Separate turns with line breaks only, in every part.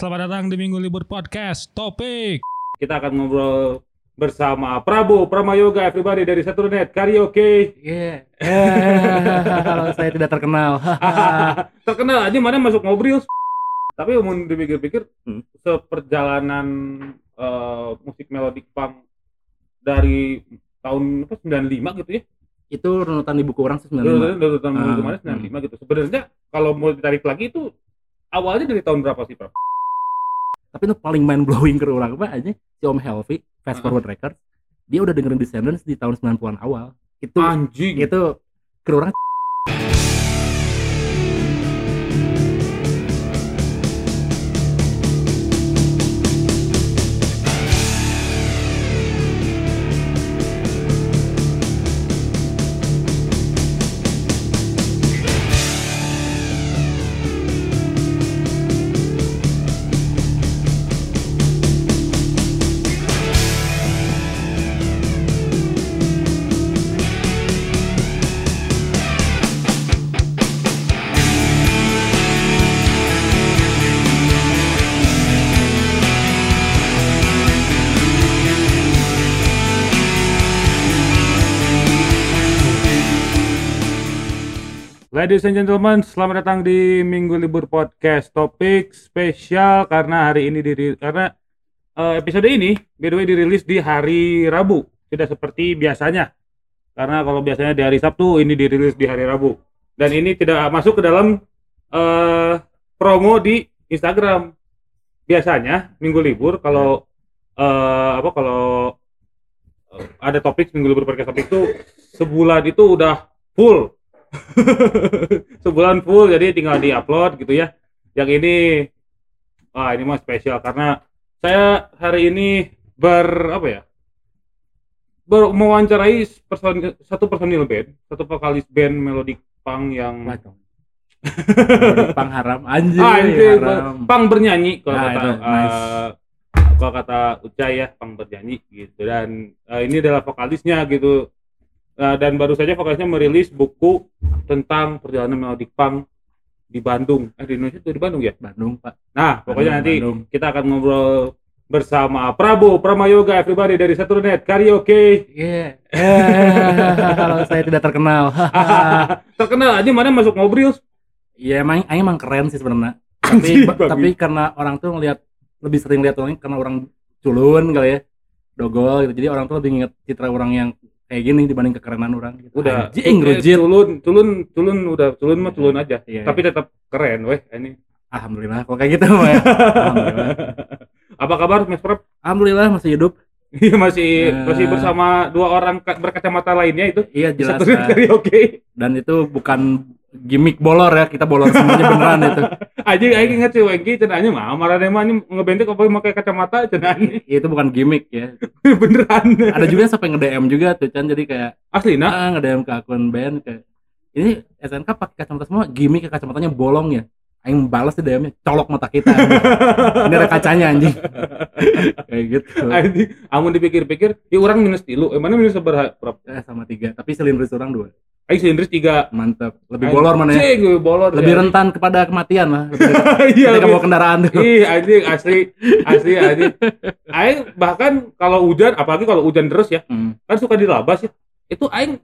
selamat datang di Minggu Libur Podcast. Topik
kita akan ngobrol bersama Prabu Pramayoga everybody dari Saturnet Karaoke.
Iya. Kalau saya tidak terkenal.
Terkenal aja mana masuk ngobrol. Tapi mau dipikir-pikir
Hmm.
seperjalanan eh, musik melodic punk dari tahun apa 95 gitu ya.
itu runutan di buku orang sih
Dari
95.
dari tahun
Ah,
kemarin 95 gitu. Sebenarnya kalau mau ditarik lagi itu awalnya dari tahun berapa sih, Pak?
Tapi itu paling mind blowing ke orang apa aja si Om Helvi. Fast Forward Records dia udah dengerin Descendants di tahun 90-an awal. Itu
Anjing.
itu ke orang
Ladies and gentlemen, selamat datang di Minggu Libur Podcast. Topik spesial karena hari ini diri karena eh, episode ini by the way dirilis di hari Rabu, tidak seperti biasanya. Karena kalau biasanya di hari Sabtu, ini dirilis di hari Rabu. Dan ini tidak masuk ke dalam eh, promo di Instagram. Biasanya Minggu Libur kalau eh, apa kalau ada topik Minggu Libur Podcast topik itu sebulan itu udah full sebulan full jadi tinggal di-upload gitu ya. Yang ini ah ini mah spesial karena saya hari ini ber apa ya? Ber, mewawancarai person, satu personil band, satu vokalis band melodic punk yang
macam. Pang haram anjing.
ah, ini
haram.
punk bernyanyi kalau
Nah,
kata
itu, nice.
eh, kalau kata Ucai ya punk bernyanyi gitu dan eh, ini adalah vokalisnya gitu Nah, dan baru saja vokalisnya merilis buku tentang perjalanan melodic punk di Bandung eh di Indonesia itu di Bandung ya
Bandung, Pak.
nah pokoknya
Bandung,
nanti
Bandung.
kita akan ngobrol bersama Prabu Pramayoga everybody dari Saturnet Karaoke
Iya. Kalau saya tidak terkenal.
terkenal aja mana masuk ngobrol
Iya emang Aing emang keren sih sebenarnya. Tapi tapi karena orang tuh ngelihat lebih sering lihat orang karena orang culun kali ya. Dogol gitu. Jadi orang tuh lebih inget citra orang yang kayak gini dibanding kekerenan orang gitu.
udah
Anjing
eh,
rujit.
tulun tulun tulun udah tulun mah tulun aja
Iya,
tapi tetap keren weh ini
Alhamdulillah kalau kayak gitu mah ya. Alhamdulillah.
apa kabar Mas Prab
Alhamdulillah masih hidup.
Iya masih
Eh.
masih bersama dua orang ka- berkacamata lainnya itu
Iya jelas.
satu
lah.
karaoke.
Dan itu bukan gimmick bolor ya. Kita bolor semuanya beneran itu.
Aja aing inget si Wengki cenanya mah marane mah ini ngebentek apa pakai kacamata cenanya
Itu bukan gimmick ya.
beneran.
Ada juga yang sampai nge-DM juga tuh Chan jadi kayak
Asli nah.
ah nge-DM ke akun band kayak ini SNK pakai kacamata semua gimmick ya kacamatanya bolong ya Aing balas di DM-nya colok mata kita ini ada kacanya anjing kayak gitu
Anjing, amun dipikir-pikir, ya orang minus tilu, eh mana minus seberapa? Prab?
eh, sama tiga tapi silindris orang dua
Aing silindris tiga.
mantap lebih bolor mana ya
Anjing, lebih bolor.
lebih
ya.
rentan kepada kematian lah
Iya, lebih-
bawa kendaraan tuh
Ih, anjing asli, asli anjing. Aing bahkan kalau hujan, apalagi kalau hujan terus ya,
Hmm.
kan suka dilabas ya. Itu aing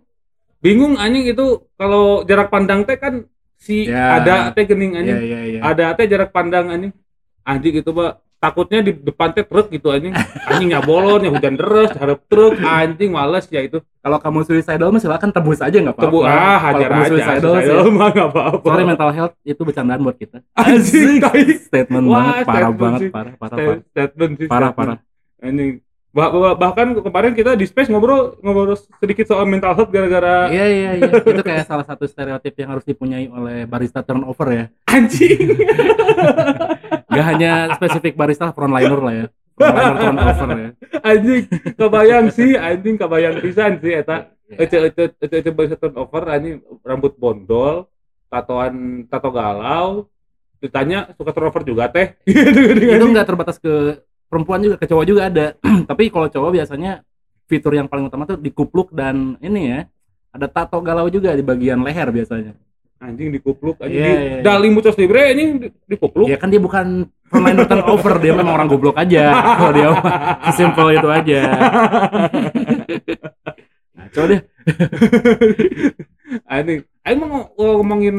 bingung anjing itu kalau jarak pandang teh kan si
Ya.
ada teh gening anjing.
iya iya
Ada teh jarak pandang anjing. Anjing itu Pak. Takutnya di depan teh truk gitu anjing. Anjing nyabolon, ya hujan deras, harap truk, anjing males ya itu.
kalau kamu suicidal mah silakan tebus aja nggak apa-apa
Tebu ah hajar
kamu
aja.
suicidal sih
Suicidal mah enggak apa-apa.
sorry mental health itu bercandaan buat kita
Anjing,
statement
Wah,
banget parah banget parah parah parah
Statement sih.
parah parah
Anjing. Bah- bah- bahkan kemarin kita di space ngobrol ngobrol sedikit soal mental health gara-gara
Iya iya iya itu kayak salah satu stereotip yang harus dipunyai oleh barista turnover ya.
anjing.
Gak hanya spesifik barista frontliner lah ya. Frontliner turnover ya.
anjing kebayang sih anjing kebayang pisan sih eta ece ece ece ece bisa turnover anjing rambut bondol tatoan tato galau ditanya suka turnover juga teh
Itu nggak terbatas ke perempuan juga ke cowok juga ada. Tapi kalau cowok biasanya fitur yang paling utama tuh dikupluk dan ini ya ada tato galau juga di bagian leher biasanya.
anjing dikupluk anjing
Iya,
di,
iya, iya.
Dali Mucos Libre anjing di- dikupluk
Ya kan dia bukan pemain turnover, dia memang orang goblok aja. Kalau dia sesimpel itu aja. Nah, coba deh.
anjing aing mau ng- ngomongin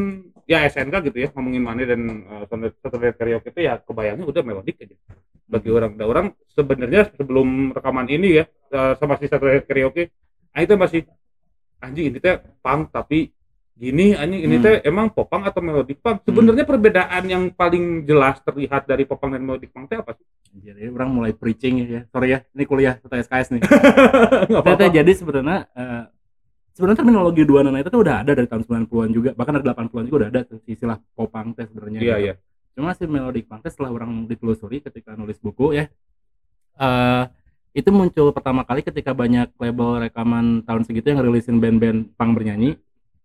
ya SNK gitu ya ngomongin mana dan uh, Saturday karaoke itu ya kebayangnya udah melodik aja bagi orang dan orang sebenarnya sebelum rekaman ini ya uh, sama si Saturday karaoke aing tuh masih anjing ini teh punk tapi gini anjing ini
Hmm.
teh emang popang atau melodic punk sebenarnya perbedaan yang paling jelas terlihat dari popang dan melodic punk teh apa sih
Jadi orang mulai preaching ya. Sorry ya, ini kuliah atau SKS nih. Ternyata
apa-apa.
jadi sebenarnya eh, sebenarnya terminologi dua nana itu tuh udah ada dari tahun 90-an juga, bahkan dari 80-an juga udah ada istilah popang teh sebenarnya.
iya
gitu.
iya
Cuma si melodic punk teh setelah orang ditelusuri ketika nulis buku ya. eh itu muncul pertama kali ketika banyak label rekaman tahun segitu yang rilisin band-band punk bernyanyi.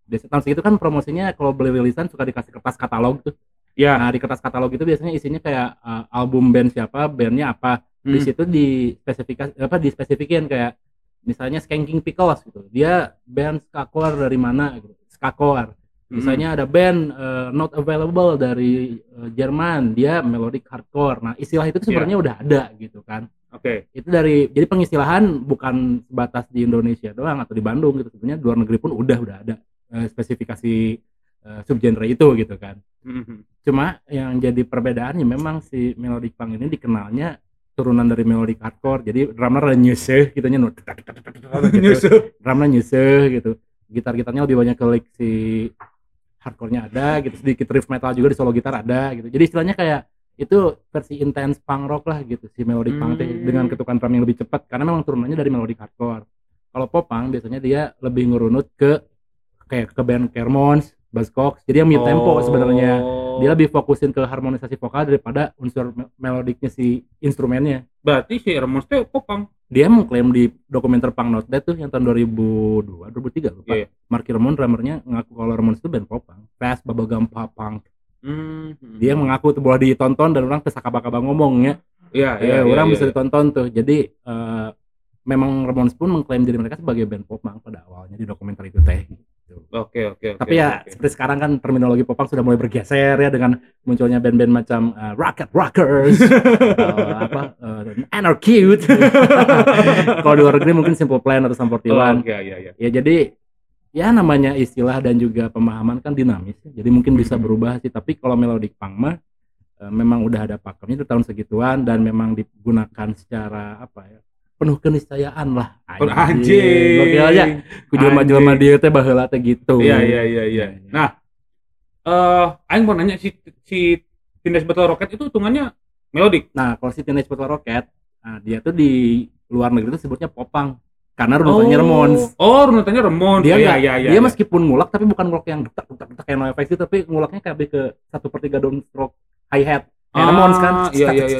Biasa tahun segitu kan promosinya kalau beli rilisan suka dikasih kertas katalog tuh.
ya
Nah, di kertas katalog itu biasanya isinya kayak eh, album band siapa, bandnya apa. Di
Hmm.
situ di spesifikasi apa dispesifikin kayak misalnya Skanking Pickles gitu. Dia band skakor dari mana gitu. Skakor.
Hmm.
Misalnya ada band eh, not available dari eh, Jerman, dia melodic hardcore. Nah, istilah itu tuh sebenarnya udah ada gitu kan.
oke
Itu dari jadi pengistilahan bukan sebatas di Indonesia doang atau di Bandung gitu. Sebenarnya luar negeri pun udah udah ada eh, spesifikasi eh, subgenre itu gitu kan.
Mhm.
Cuma yang jadi perbedaannya memang si melodic punk ini dikenalnya turunan dari melodic hardcore. Jadi drummer ada nyuseh gitu nya gitu. Drummer nyuseh gitu. Gitar-gitarnya lebih banyak ke lick si hardcore-nya ada gitu. Sedikit riff metal juga di solo gitar ada gitu. Jadi istilahnya kayak itu versi intense punk rock lah gitu si punk teh,
Hmm.
dengan ketukan drum yang lebih cepat karena memang turunannya dari melodic hardcore. Kalau pop punk biasanya dia lebih ngurunut ke kayak ke band Kermons, Buzzcocks. Jadi yang mid tempo sebenarnya
Oh.
dia lebih fokusin ke harmonisasi vokal daripada unsur me- melodiknya si instrumennya
berarti si Ramones teh popang
dia mengklaim di dokumenter Punk Not Dead tuh yang tahun 2002 2003 lupa
Iya, iya.
Marky Ramone drummernya ngaku kalau Ramones itu band pop punk fast bubblegum pop punk
Hmm.
dia mengaku tuh boleh ditonton dan orang tersakaba-kaba ngomongnya
Iya,
ya,
iya,
orang
iya,
bisa
iya.
ditonton tuh jadi eh, memang Ramones pun mengklaim diri mereka sebagai band pop punk pada awalnya di dokumenter itu teh
Oke, oke, oke.
Tapi ya
oke.
seperti sekarang kan terminologi popang sudah mulai bergeser ya dengan munculnya band-band macam uh, Rocket Rockers, uh, apa uh, Anarcute. Kalau di luar negeri mungkin Simple Plan atau Sum 41.
Oh, iya, iya, iya.
Ya jadi ya namanya istilah dan juga pemahaman kan dinamis. ya. Jadi mungkin bisa
Hmm.
berubah sih. Tapi kalau melodic punk mah uh, memang udah ada pakemnya itu tahun segituan dan memang digunakan secara apa ya penuh keniscayaan lah.
Oh, Anjing.
Gokil aja. Kujelma-jelma dia teh baheula teh gitu.
Iya, iya, iya, iya. Nah, eh aing mau nanya si si Teenage Battle Rocket itu hitungannya melodik.
Nah, kalau si Teenage Bottle Rocket, nah, dia tuh di luar negeri itu sebutnya popang. Karena runutannya Ramones.
Oh, runutannya Ramones.
Dia
Oh, iya, iya, iya.
dia
iya.
meskipun ngulak tapi bukan ngulak yang detak detak detak kayak no effects itu, tapi ngulaknya kayak ke satu per tiga downstroke hi hat. Kayak
Ah,
Ramones kan.
iya, iya, iya.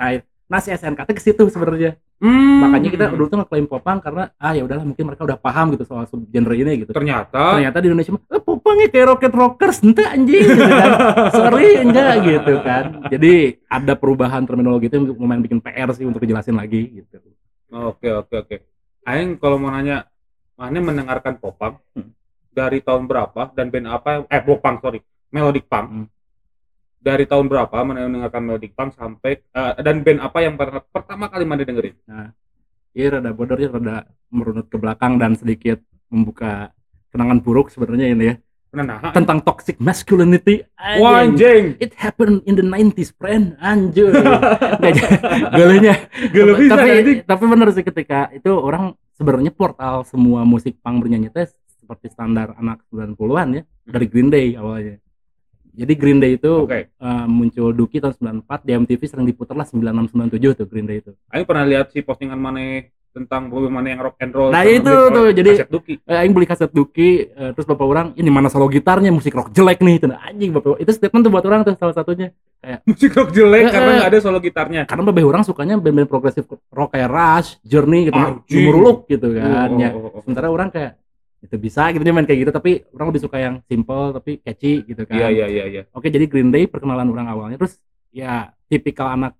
Nah, Nah, si SNKT ke situ sebenarnya.
Hmm.
Makanya kita dulu tuh ngeklaim popang karena ah ya udahlah mungkin mereka udah paham gitu soal subgenre ini gitu.
ternyata
Ternyata di Indonesia mah eh, popangnya kayak Rocket Rockers ente anjing gitu kan. Sorry enggak gitu kan. Jadi ada perubahan terminologi itu yang lumayan bikin PR sih untuk dijelasin lagi gitu.
Oke, oke, oke. Aing kalau mau nanya, mana mendengarkan popang
Hmm.
dari tahun berapa dan band apa? Eh, popang, sorry. Melodic punk.
Hmm.
Dari tahun berapa mana mendengarkan melodic punk sampai eh, dan band apa yang per- pertama kali mana dengerin?
Iya rada ya rada merunut ke belakang dan sedikit membuka kenangan buruk sebenarnya ini ya
Nah, nah.
tentang toxic masculinity.
Wah,
Anjing. It happened in the 90s, friend. Anjir. Galuhnya.
Gelo bisa,
tapi,
anjing.
tapi bener sih ketika itu orang sebenarnya portal semua musik punk bernyanyi teh seperti standar anak 90-an ya dari Green Day awalnya. Jadi Green Day itu
Oke.
eh, muncul Duki tahun 94 di MTV sering diputar lah 9697 tuh Green Day itu.
Aing pernah lihat si postingan mana tentang Bobby mana yang rock and roll.
Nah, itu tuh, jadi-
kaset Duki.
Eh, aing beli kaset Duki eh, terus bapak orang ini mana solo gitarnya musik rock jelek nih Tuh, anjing bapak itu statement tuh buat orang tuh salah satunya
Musik rock jelek
Eh,
karena
eh.
nggak ada solo gitarnya.
karena bapak orang sukanya band-band progresif rock kayak Rush, Journey gitu,
Anjing.
Muruluk gitu kan.
Oh,
Ya,
oh, oh, oh.
sementara orang kayak itu bisa gitu dia main kayak gitu tapi orang lebih suka yang simple tapi catchy gitu kan.
Iya, iya, iya, iya.
Oke, jadi Green Day perkenalan orang awalnya terus ya tipikal anak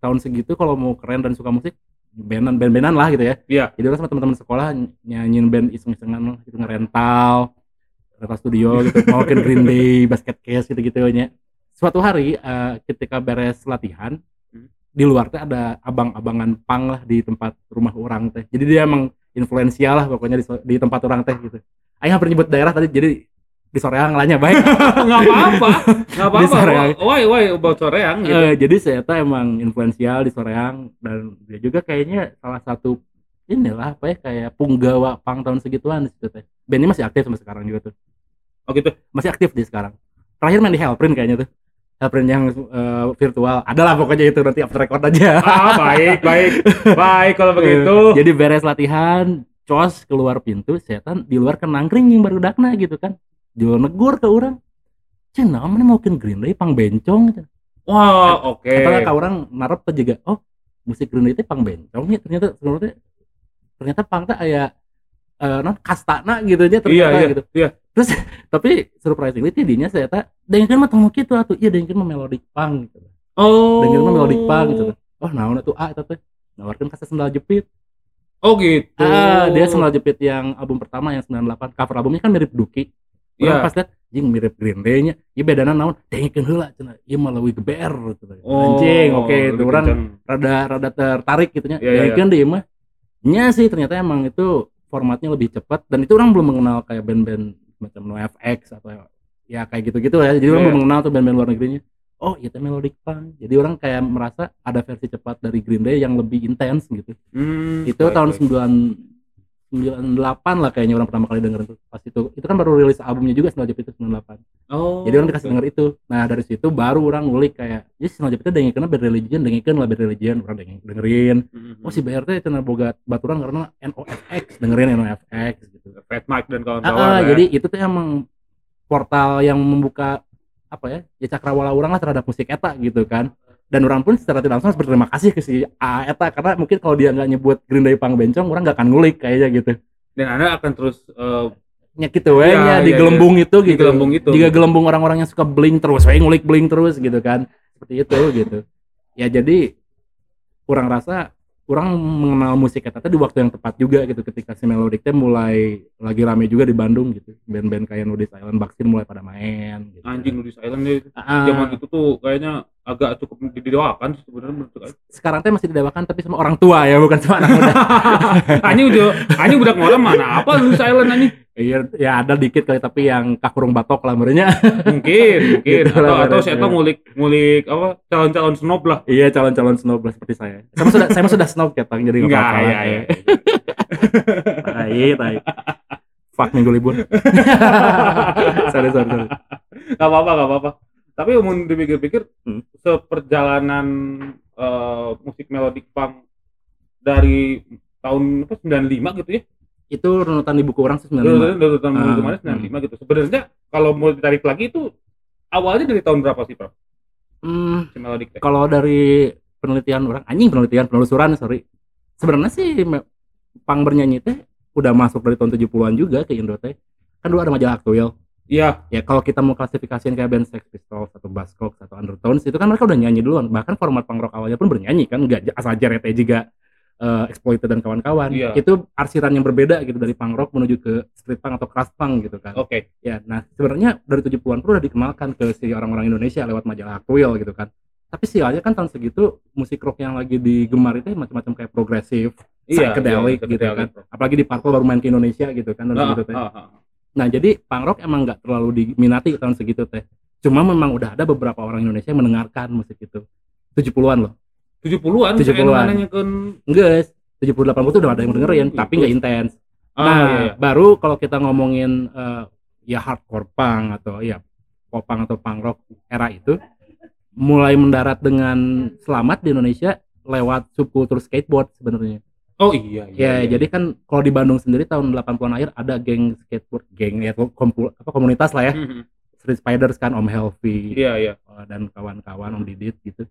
tahun segitu kalau mau keren dan suka musik bandan band-bandan lah gitu ya.
Iya.
Jadi orang sama teman-teman sekolah ny- nyanyiin band iseng-isengan gitu ngerental Retro Studio gitu mau ke Green Day Basket Case gitu gitu nya suatu hari eh, ketika beres latihan
Hmm.
di luar teh ada abang-abangan pang lah di tempat rumah orang teh jadi dia emang influensial lah pokoknya di, di tempat orang teh gitu Aing hampir nyebut daerah tadi jadi di Soreang lah baik
nggak apa-apa nggak
Di Soreang.
apa-apa why why about Soreang gitu
Eh, jadi saya tuh emang influensial di Soreang dan dia juga kayaknya salah satu inilah apa ya kayak punggawa pang tahun segituan di situ teh. Bandnya masih aktif sampai sekarang juga tuh.
oh gitu
Masih aktif di sekarang. Terakhir main di Hellprint kayaknya tuh. Hellprint yang eh, virtual. Adalah pokoknya itu nanti after record aja.
ah baik baik baik kalau begitu
Eh, Jadi beres latihan, cos keluar pintu, setan di luar kan nangkring yang baru dakna gitu kan. Jual negur ke orang. Cina, mana mau ke Green Day pang bencong gitu.
wah oke
Atau kau orang narap tuh juga, oh musik Green Day itu pang bencong ya ternyata sebenarnya ternyata pang teh aya eh non kastana gitu aja
iya
ternyata
iya
gitu.
iya
Terus tapi surprisingly tidinya saya tak dengerin mah tong gitu atuh iya dengerin mah melodic punk gitu.
oh
Dengerin mah melodic punk gitu. Oh naon atuh ah eta teh. Nawarkan kasih sendal jepit.
oh gitu
Ah, dia sendal jepit yang album pertama yang 98 cover albumnya kan mirip Duki.
Iya.
pas liat jing mirip Green Day-nya. Ieu bedana naon? Dengekeun heula cenah. Ieu mah leuwih geber gitu.
Oh,
Anjing, oke, itu
lebih
orang rada rada tertarik gitu nya.
Iya, iya,
Dengekeun deh mah. Nya sih ternyata emang itu formatnya lebih cepat dan itu orang belum mengenal kayak band-band macam NoFX atau ya kayak gitu-gitu ya. Jadi orang
Iya.
belum mengenal tuh band-band luar negerinya. Oh, itu melodic punk. Jadi orang kayak merasa ada versi cepat dari Green Day yang lebih intens gitu
Hmm,
itu
baik,
tahun
baik.
9 98 lah kayaknya orang pertama kali denger pas itu. Itu kan baru rilis albumnya juga Snow Jepit itu 98
oh
jadi orang dikasih denger itu. Nah dari situ baru orang ngulik kayak ya Snow Jepit itu dengerin Bad Religion dengerin lah Bad Religion. Orang denger- dengerin.
Mhm.
oh si BRT itu boga baturan karena NOFX dengerin NOFX gitu.
Fat Mike dan
Ah,
kawan-kawan
ah,
ya.
jadi itu tuh emang portal yang membuka apa ya ya cakrawala orang lah terhadap musik eta gitu kan dan orang pun secara tidak langsung harus berterima kasih ke si A eta karena mungkin kalau dia nggak nyebut Green Day Pang Bencong orang nggak akan ngulik kayaknya gitu.
Dan anda akan terus eh,
nya gitu nya
iya,
di gelembung itu
Di
gitu.
Gelembung itu.
jika gelembung orang-orang yang suka bling terus we ngulik bling terus gitu kan. Seperti itu gitu. Ya jadi kurang rasa orang mengenal musik eta teh di waktu yang tepat juga gitu ketika si Melodic teh mulai lagi rame juga di Bandung gitu. Band-band kayak Nudis Island Baksin mulai pada main gitu.
anjing Nudis Island deh.
Ah,
zaman itu tuh kayaknya agak cukup didewakan sebenarnya menurut
sekarang teh masih didewakan tapi sama orang tua ya bukan sama anak muda.
Anjing udah anjing udah ngorang mana apa Nudis Island anjing?
Iya ya ada dikit kali tapi yang kakurung batok lah merenya
mungkin mungkin.
Gitu
atau atau saya
ya.
ngulik ngulik apa calon-calon snob lah.
Iya calon-calon snob lah seperti saya. Saya sudah saya sudah snob ketang jadi nggak
enggak
apa-apa
ya
lah.
ya
tai tai fuck minggu libur. Sorry sorry sorry.
Apa-apa nggak apa-apa tapi mau dipikir-pikir
Hmm.
seperjalanan eh, musik melodic punk dari tahun apa 95 gitu ya?
Itu runutan di buku orang sih
Dulu
95
dulu tahun
Ah,
kemarin 95 gitu. Sebenarnya kalau mau ditarik lagi itu awalnya dari tahun berapa sih, Prof?
hmm,
Si Melodic
kalau dari penelitian orang anjing penelitian penelusuran sorry. Sebenarnya sih pang bernyanyi teh udah masuk dari tahun 70-an juga ke Indo teh. Kan dulu ada majalah Aktuil
Iya,
ya kalau kita mau klasifikasiin kayak band Sex Pistols atau Buzzcocks atau Undertones itu kan mereka udah nyanyi duluan. Bahkan format punk rock awalnya pun bernyanyi kan nggak asal jarete juga eh, Exploited dan kawan-kawan.
Iya.
itu arsiran yang berbeda gitu dari punk rock menuju ke street punk atau crust punk gitu kan.
Oke.
ya nah sebenarnya dari 70-an pun udah dikenalkan ke si orang-orang Indonesia lewat majalah Aktuil gitu kan. Tapi sialnya kan tahun segitu musik rock yang lagi digemar itu macam-macam kayak progresif
Iya,
psychedelic
iya,
gitu kan. apalagi di Parko baru main ke Indonesia gitu kan tahun
Ah,
segitu teh.
ah, ah.
Nah, jadi punk rock emang nggak terlalu diminati tahun segitu teh. Cuma memang udah ada beberapa orang Indonesia yang mendengarkan musik itu. 70-an loh.
70-an,
70-an.
saya nanya kan
Enggak, 70 80 tuh udah ada yang dengerin,
Oh,
tapi nggak intens.
ah,
nah,
iya, iya.
baru kalau kita ngomongin eh, ya hardcore punk atau ya pop punk atau punk rock era itu mulai mendarat dengan selamat di Indonesia lewat subkultur skateboard sebenarnya.
Oh iya, iya.
Ya,
iya.
jadi kan kalau di Bandung sendiri tahun 80-an akhir ada geng skateboard, geng ya kompul, apa komunitas lah ya.
Mhm.
Street Spiders kan Om Helvi
Iya, iya.
dan kawan-kawan Om Didit gitu.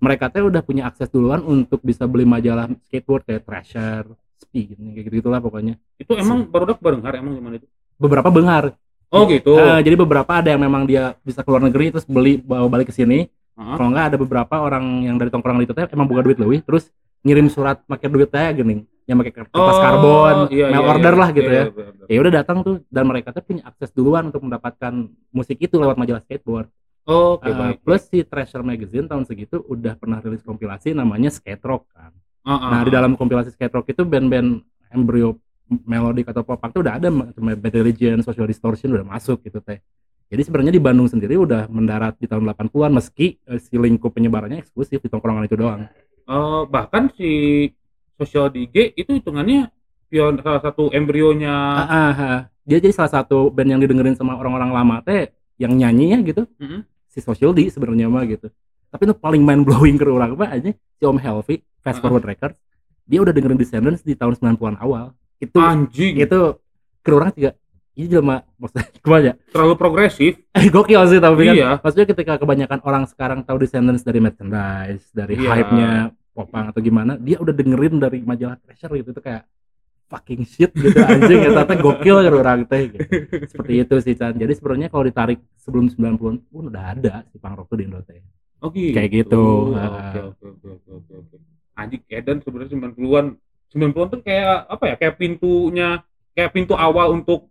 Mereka tuh udah punya akses duluan untuk bisa beli majalah skateboard kayak Thrasher, Speed kayak gitu gitulah pokoknya.
Itu emang baru barenghar emang gimana itu?
Beberapa benghar.
Oh gitu.
Uh, jadi beberapa ada yang memang dia bisa keluar negeri terus beli bawa balik ke sini.
Hah?
Kalau enggak ada beberapa orang yang dari tongkrongan itu teh emang buka duit lebih terus ngirim surat pakai duit teh gini. yang pakai kertas karbon,
iya,
mail
iya,
order
iya.
lah gitu
Iya,
ya.
iya, benar.
Ya udah datang tuh dan mereka tuh punya akses duluan untuk mendapatkan musik itu lewat majalah skateboard.
Oke,
Uh,
baik.
plus si Treasure Magazine tahun segitu udah pernah rilis kompilasi namanya Skate Rock kan.
Ah, ah,
Nah, di dalam kompilasi Skate Rock itu band-band embryo melodic atau pop punk tuh udah ada macam Bad Religion, Social Distortion udah masuk gitu teh. Jadi sebenarnya di Bandung sendiri udah mendarat di tahun 80-an meski eh, si lingkup penyebarannya eksklusif di tongkrongan itu doang.
Eh, bahkan si Social DJ itu hitungannya pion salah satu embrionya
Ah, ah, ah. Dia jadi salah satu band yang didengerin sama orang-orang lama teh yang nyanyi ya gitu.
Mm-mm.
Si Social D sebenarnya mah gitu. Tapi itu paling mind blowing ke orang mah aja si Om Helvi Fast
Ah.
Forward Records dia udah dengerin Descendants di tahun 90-an awal. Itu
anjing
itu ke orang juga ini jelema maksudnya gimana ya
terlalu progresif.
eh gokil sih tapi kan
Iya.
maksudnya ketika kebanyakan orang sekarang tahu Descendants dari merchandise dari
Iya.
hype-nya popang atau gimana dia udah dengerin dari majalah Treasure gitu itu kayak fucking shit gitu anjing ya tante gokil kan orang teh gitu. seperti itu sih Chan jadi sebenarnya kalau ditarik sebelum 90-an pun udah ada si punk rock tuh di Indo teh
Oh gitu.
Kayak gitu.
Oke,
Ah.
oke, oke, oke, oke, oke. Anjing Eden sebenarnya 90-an 90-an tuh kayak apa ya? Kayak pintunya kayak pintu awal untuk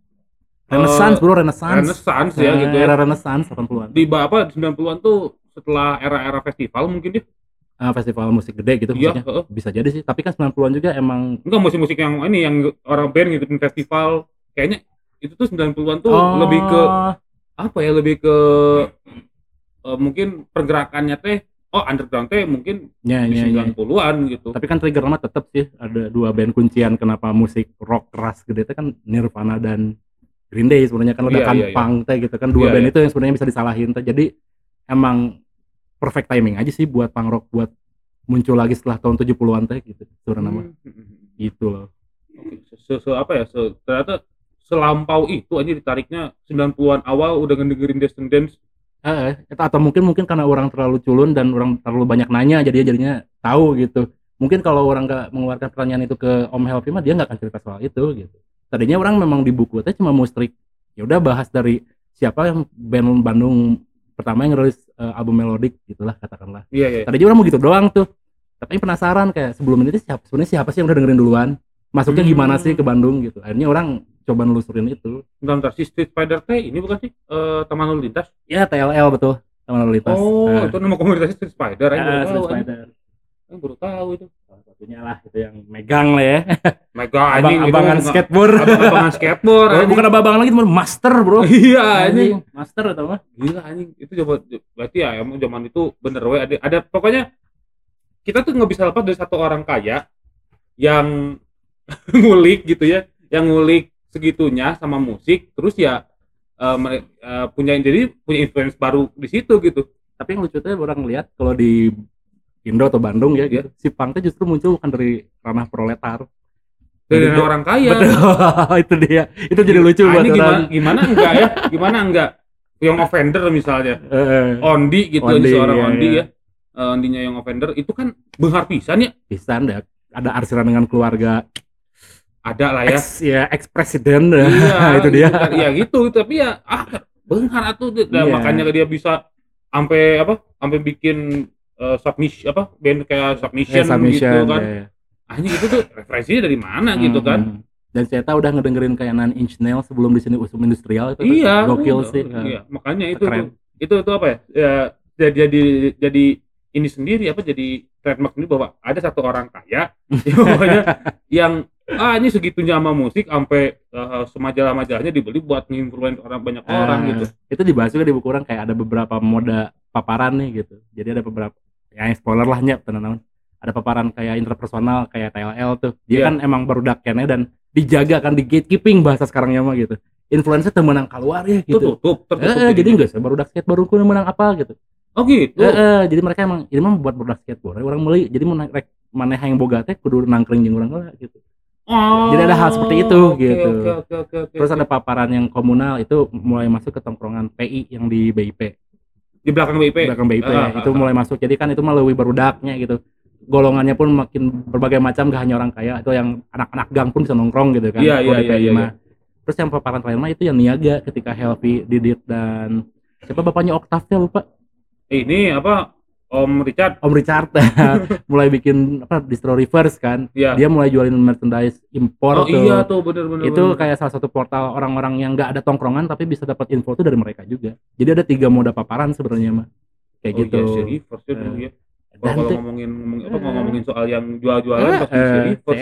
Renaissance
eh,
bro Renaissance
Renaissance ya
Nah,
gitu ya.
era Renaissance 80-an
Di apa 90-an tuh setelah era-era festival mungkin dia.
Ah, festival musik gede gitu
Iya,
maksudnya
heeh.
bisa jadi sih tapi kan 90-an juga emang
Enggak musik-musik yang ini yang orang band ngikutin festival. Kayaknya itu tuh 90-an tuh
Oh.
lebih ke apa ya? Lebih ke eh, mungkin pergerakannya teh oh underground teh mungkin
ya,
di
ya, ya.
90-an gitu.
tapi kan trigger mah tetap sih ada dua band kuncian kenapa musik rock keras gede itu kan Nirvana dan Green Day sebenarnya kan udah
Iya,
kan
iya, iya.
punk teh gitu kan dua
Iya,
band
iya.
itu yang sebenarnya bisa disalahin teh jadi emang perfect timing aja sih buat punk rock buat muncul lagi setelah tahun 70-an teh gitu sebenarnya mah
Hmm.
gitu loh
Oke, se, se- se- apa ya? Se, ternyata selampau itu aja ditariknya 90-an awal udah ngedengerin Descendants.
eh, eh, atau mungkin mungkin karena orang terlalu culun dan orang terlalu banyak nanya jadi jadinya tahu gitu mungkin kalau orang nggak mengeluarkan pertanyaan itu ke Om Helvi mah dia nggak akan cerita soal itu gitu tadinya orang memang di buku teh cuma mau strik ya udah bahas dari siapa yang band Bandung pertama yang rilis eh, album melodik gitulah katakanlah
Iya, iya.
tadinya orang mau gitu doang tuh tapi penasaran kayak sebelum ini siapa sebenarnya siapa sih yang udah dengerin duluan masuknya
Hmm.
gimana sih ke Bandung gitu akhirnya orang coba nelusurin itu
Bentar, si Street Fighter teh ini bukan sih eh, Taman Lalu Lintas?
ya TLL betul teman lalu lintas
Oh,
Eh,
itu nama komunitasnya Street Spider.
Eh,
baru
Street. Spider.
Baru tahu itu.
Satunya lah itu yang megang lah ya
Mega
abang
anjing itu
abangan
bukan-
skateboard
Abang-abangan skateboard.
Oh, bukan abang lagi cuma master bro
Iya, anjing.
master atau apa
Gila anjing. Itu coba berarti ya emang zaman itu bener we ada ada pokoknya kita tuh nggak bisa lepas dari satu orang kaya yang ngulik gitu ya, yang ngulik segitunya sama musik, terus ya mere- eh, punya jadi punya influence baru di situ gitu.
tapi yang lucu tuh orang lihat kalau di Indo atau Bandung ya gitu si punk tuh justru muncul bukan dari ranah proletar
Dari
Jadi-
orang kaya.
betul itu dia itu jadi lucu
Ah,
buat
ini gimana gimana enggak ya? Gimana enggak? Yang offender misalnya,
Eh,
Ondi gitu
Ondi,
seorang
iya,
Ondi
iya.
ya. Eh, Ondinya yang offender itu kan benghar pisan ya.
bisa ada ada arsiran dengan keluarga
Ada lah ya.
ex ya ex presiden
iya,
itu dia
gitu kan. Iya gitu, tapi ya ah benghar atuh Nah,
Iya.
makanya dia bisa sampai apa? Sampai bikin eh, submission apa? Band kayak submission,
Eh, submission,
gitu kan.
ya.
Anjing itu tuh referensinya dari mana gitu
Hmm,
kan?
hmm. dan saya tahu udah ngedengerin kayak Nine Inch Nails sebelum di sini usum industrial itu
Iya.
gokil
iya,
sih
Iya, makanya itu tuh, itu itu apa ya? Ya jadi jadi jadi ini sendiri apa jadi trademark sendiri bahwa ada satu orang kaya yang pokoknya yang ah ini segitunya sama musik sampai eh, semajalah-majalahnya dibeli buat nginfluence orang banyak orang
Ah,
gitu.
itu dibahas juga di buku orang kayak ada beberapa moda paparan nih gitu jadi ada beberapa ya spoiler lah nya tenan ada paparan kayak interpersonal kayak TLL tuh dia
Iya.
kan emang baru kene dan dijaga kan di gatekeeping bahasa sekarangnya mah gitu influencer tuh menang keluar ya
Itu
gitu
tutup, tertutup.
eh, jadi enggak sih baru skate baru kudu menang apa gitu
Oh gitu.
Eh, eh, jadi mereka emang ini mah buat baru skateboard orang beli jadi mana yang boga teh kudu nangkring jeung urang gitu
Oh,
Jadi ada hal seperti itu,
oke,
gitu.
Oke, oke, oke, oke.
terus ada paparan yang komunal itu mulai masuk ke tongkrongan PI yang di BIP
di belakang BIP.
belakang BIP
Ah,
itu
ah,
mulai masuk jadi kan itu melalui barudaknya gitu golongannya pun makin berbagai macam gak hanya orang kaya itu yang anak-anak gang pun bisa nongkrong gitu kan
Iya, iya,
di
iya, iya,
mah. terus yang paparan terakhir mah itu yang niaga ketika Helvi Didit dan siapa bapaknya Octave ya lupa
Ini apa? Om Richard.
Om Richard. Mulai bikin apa distro reverse kan.
Ya
dia mulai jualin merchandise
oh
impor tuh.
iya tuh bener-bener
itu kayak salah satu portal orang-orang yang nggak ada tongkrongan tapi bisa dapat info tuh dari mereka juga. Jadi ada tiga moda paparan sebenarnya mah kayak
oh,
gitu.
iya, si Rivers ya. Ya kalau ngomongin ngomongin apa ngomongin soal yang jual-jualan
Eh,
pasti si
eh,
Rivers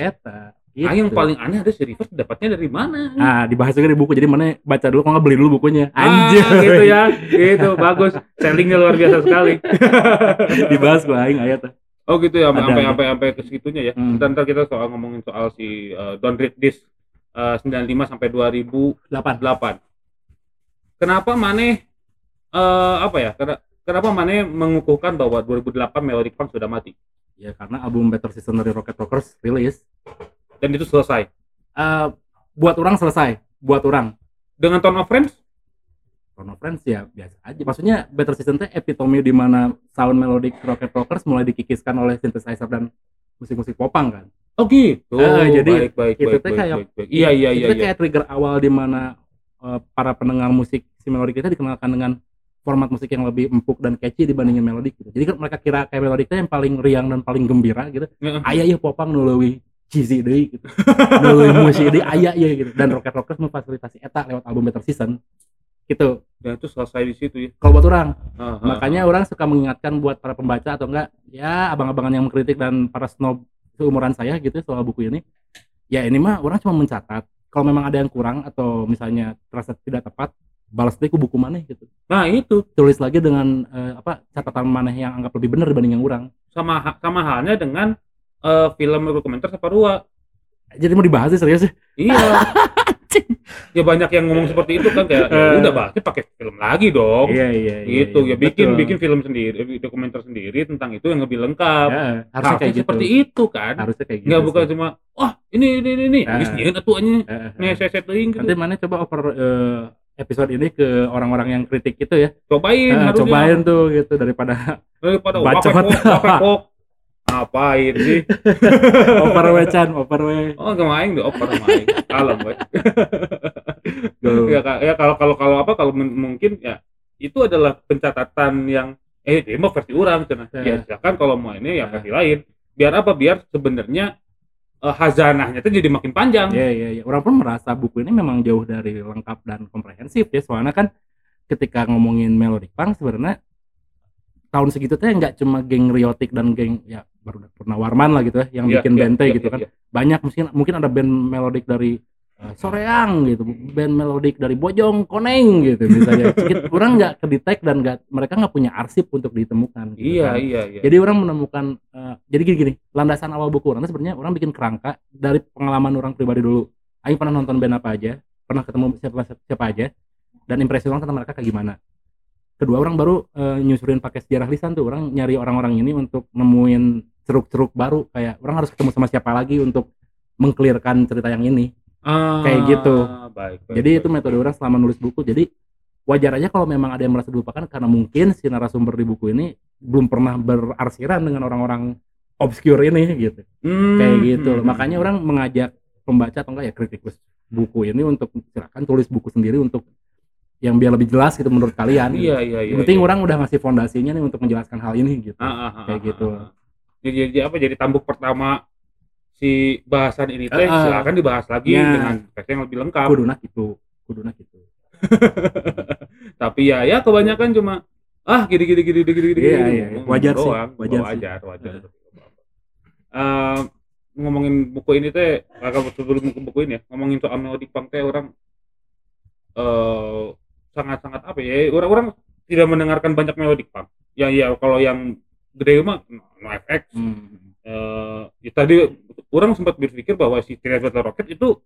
Eta,
ah yang
gitu.
paling aneh ada si Rivers dapatnya dari mana
ah dibahas juga di buku jadi mana baca dulu kalau nggak beli dulu bukunya
Ah,
anjir
gitu ya gitu bagus sellingnya luar biasa sekali
dibahas gua aing aya tuh
Oh gitu ya, sampai sampai sampai ke segitunya ya.
Hmm.
Ntar kita soal ngomongin soal si uh, Don't Read This uh, 95 sampai 2008.
delapan
Kenapa Mane uh, apa ya? Kena- Kenapa Mane mengukuhkan bahwa 2008 Melodic Punk sudah mati
ya karena album Better Season dari Rocket Rockers rilis
dan itu selesai
Eh, buat orang selesai buat orang
dengan Tone of Friends?
Chrono Friends ya biasa aja maksudnya Better Season teh epitome di mana sound melodic Rocket Rockers mulai dikikiskan oleh synthesizer dan musik-musik popang kan
Oh gitu.
Eh, jadi
baik baik
itu
baik,
teh
baik,
kayak-
baik, baik. Iya iya iya
itu
iya.
kayak trigger awal di mana eh, para pendengar musik si melodic kita dikenalkan dengan format musik yang lebih empuk dan catchy dibandingin melodik gitu. Jadi kan mereka kira kayak melodik yang paling riang dan paling gembira gitu.
Heeh.
Aya ya popang nu leuwih cheesy deui gitu. nu leuwih musik deui aya ya gitu. Dan Rocket Rockers memfasilitasi eta lewat album Better Season. Gitu.
Dan itu selesai di situ ya.
Kalau buat orang,
Ah, ah,
makanya orang suka mengingatkan buat para pembaca atau enggak ya abang-abangan yang mengkritik dan para snob seumuran saya gitu soal buku ini. Ya ini mah orang cuma mencatat. Kalau memang ada yang kurang atau misalnya terasa tidak tepat, balas deh ke buku mana gitu.
Nah itu
Tulis lagi dengan eh, apa catatan mana yang anggap lebih benar dibanding yang kurang.
sama sama halnya dengan uh, film dokumenter Separua.
Jadi mau dibahas sih serius sih.
Iya. ya banyak yang ngomong seperti itu kan kayak ya
Eh.
udah bahasnya pakai film lagi dong.
Iya iya.
gitu ya bikin
betul.
bikin film sendiri eh, dokumenter sendiri tentang itu yang lebih lengkap.
Ya, harusnya
Harusnya
kayak gitu.
seperti itu kan.
Harusnya kayak gitu.
Nggak bukan
sih.
cuma wah ini ini ini ini.
Eh.
Geus nyieun atuannya ngeseset teuing gitu.
Nanti mana coba oper eh, episode ini ke orang-orang yang kritik itu ya.
Cobain harusnya.
cobain tuh gitu daripada
daripada
Bacot.
Ngapain sih?
overwecan, overwe.
Oh, nggak main deh, oper main. Kalem.
Go.
ya, ya kalau kalau kalau apa kalau mungkin ya itu adalah pencatatan yang eh dia mah versi orang cenah.
Ya.
Ya silakan kalau mau ini ya
Ya.
versi lain. Biar apa? Biar sebenarnya eh, hazanahnya itu jadi makin panjang.
Iya iya iya. Orang pun merasa buku ini memang jauh dari lengkap dan komprehensif ya. Soalnya kan ketika ngomongin melodic punk sebenarnya tahun segitu teh nggak cuma geng Riotic dan geng ya baru Purnawarman lah gitu ya yang
Iya,
bikin band teh
iya,
gitu
iya,
kan.
iya.
Banyak mungkin mungkin ada band melodic dari eh, Soreang gitu, band melodic dari Bojong Koneng gitu misalnya. Sedikit orang nggak kedetek dan nggak mereka nggak punya arsip untuk ditemukan. gitu
Iya,
kan.
iya, iya.
Jadi orang menemukan eh, jadi gini gini, landasan awal buku orang sebenarnya orang bikin kerangka dari pengalaman orang pribadi dulu. Aing pernah nonton band apa aja, pernah ketemu siapa siapa aja, dan impresi orang tentang mereka kayak gimana. Kedua orang baru eh, nyusurin pakai sejarah lisan tuh, orang nyari orang-orang ini untuk nemuin ceruk-ceruk baru kayak orang harus ketemu sama siapa lagi untuk mengklirkan cerita yang ini.
Ah,
kayak gitu.
Baik, baik,
Jadi
baik.
itu metode orang selama nulis buku. Jadi wajar aja kalau memang ada yang merasa dilupakan karena mungkin si narasumber di buku ini belum pernah berarsiran dengan orang-orang obscure ini gitu.
Hmm,
Kayak gitu.
hmm,
Makanya orang mengajak pembaca atau enggak ya kritikus buku ini untuk silakan tulis buku sendiri untuk yang biar lebih jelas gitu menurut kalian.
Iya, iya, iya.
Yang penting
iya.
orang udah ngasih fondasinya nih untuk menjelaskan hal ini gitu.
Ah, ah, ah,
kayak
ah,
gitu.
ah, ah. Jadi, jadi apa? Jadi tambuk pertama si bahasan ini teh silakan dibahas lagi
Ya.
dengan versi yang lebih lengkap.
Kuduna gitu. Kuduna gitu.
Tapi ya ya kebanyakan cuma ah gini gini gini gini gini.
Iya,
gini.
iya, iya.
Ngomong
Wajar sih, wajar sih.
wajar, wajar.
Ah.
Eh, ngomongin buku ini teh agak sebelum ke buku ini ya ngomongin soal melodic punk teh orang eh sangat-sangat apa ya orang-orang tidak mendengarkan banyak melodic punk ya ya kalau yang gede mah no FX
Hmm.
eh ya tadi orang sempat berpikir bahwa si Teenage Battle Rocket itu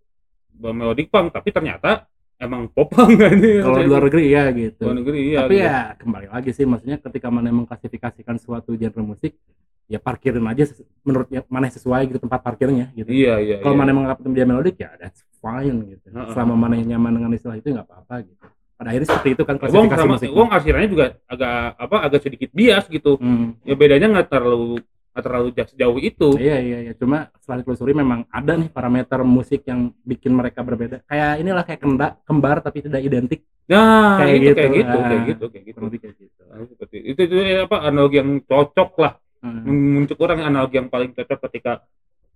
melodic punk tapi ternyata emang popang kan ini
Kalau di luar negeri ya gitu.
luar negeri iya
Tapi
gitu.
ya kembali lagi sih maksudnya ketika mana mengklasifikasikan suatu genre musik ya parkirin aja ses- menurut ya- mana sesuai gitu tempat parkirnya gitu.
iya iya
Kalau
iya.
mana menganggap dia melodik ya that's fine gitu.
Heeh.
Selama mana yang nyaman dengan istilah itu nggak apa-apa gitu. Pada akhirnya seperti itu kan
Wong
klasifikasi
sama
musik.
Wong akhirnya juga agak apa agak sedikit bias gitu
Hmm.
ya bedanya nggak terlalu nggak terlalu jauh sejauh itu
Iya iya iya. Cuma setelah ditelusuri memang ada nih parameter musik yang bikin mereka berbeda. Kayak inilah kayak kenda, kembar tapi tidak identik.
nah
Kayak
itu
gitu.
kayak gitu
Ah.
kayak gitu kayak gitu
kayak gitu.
Nah, seperti itu itu ya, apa analogi yang cocok lah
Hmm.
untuk orang analogi yang paling cocok ketika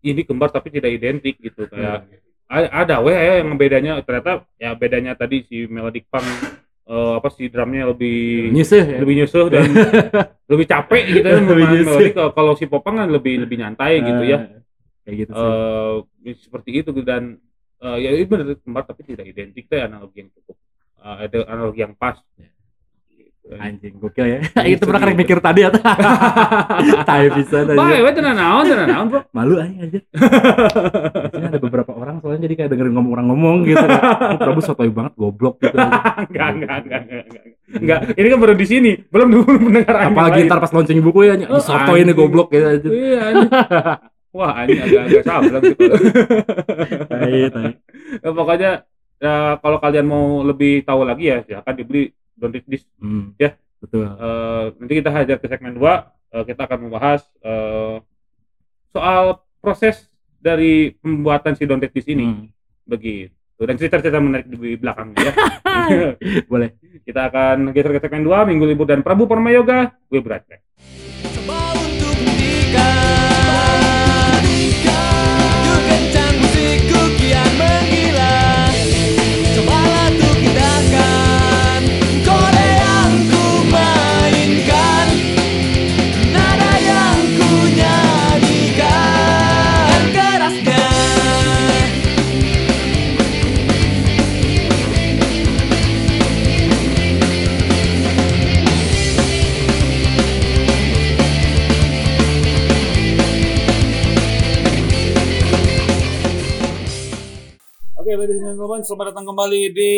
ini kembar tapi tidak identik gitu kayak a- ada weh ya yang bedanya ternyata ya bedanya tadi si melodic punk eh, apa si drumnya lebih
Nyisih ya.
lebih nyusuh dan lebih capek gitu kan
Lebih
memainkan
nyusuh.
melodi kalau si popang kan lebih lebih nyantai gitu ya
Ah, Kayak gitu sih.
eh seperti itu dan eh, ya itu benar kembar tapi tidak identik itu analogi yang cukup eh, ada analogi yang pas Gitu.
Anjing gokil ya.
Gitu,
itu pernah
gitu.
mikir tadi ya. Tai bisa
Bah,
aja.
we tenan naon, naon, Bro.
Malu aja aja. Biasanya ada beberapa orang soalnya jadi kayak dengerin ngomong orang ngomong gitu. Oh, Prabu sotoy banget goblok gitu.
enggak, enggak, enggak, enggak, ini kan baru di sini, belum dulu mendengar
Apalagi ntar pas launching buku ya, ini
Oh,
sotoy ini goblok gitu aja.
Iya, anjing. Wah, anjing agak-agak sableng gitu.
Tai, tai.
Ya, pokoknya ya, kalau kalian mau lebih tahu lagi ya silakan dibeli Don't Read This.
Hmm.
Ya.
Betul.
Eh, nanti kita hajar ke segmen 2 kita akan membahas eh, soal proses dari pembuatan si Don't Read This ini
Hmm.
begitu dan cerita-cerita menarik di belakangnya ya.
Boleh.
kita akan geser ke segmen 2 minggu libur dan Prabu Parma Yoga gue berat
Coba untuk buktikan
gentlemen, selamat datang kembali di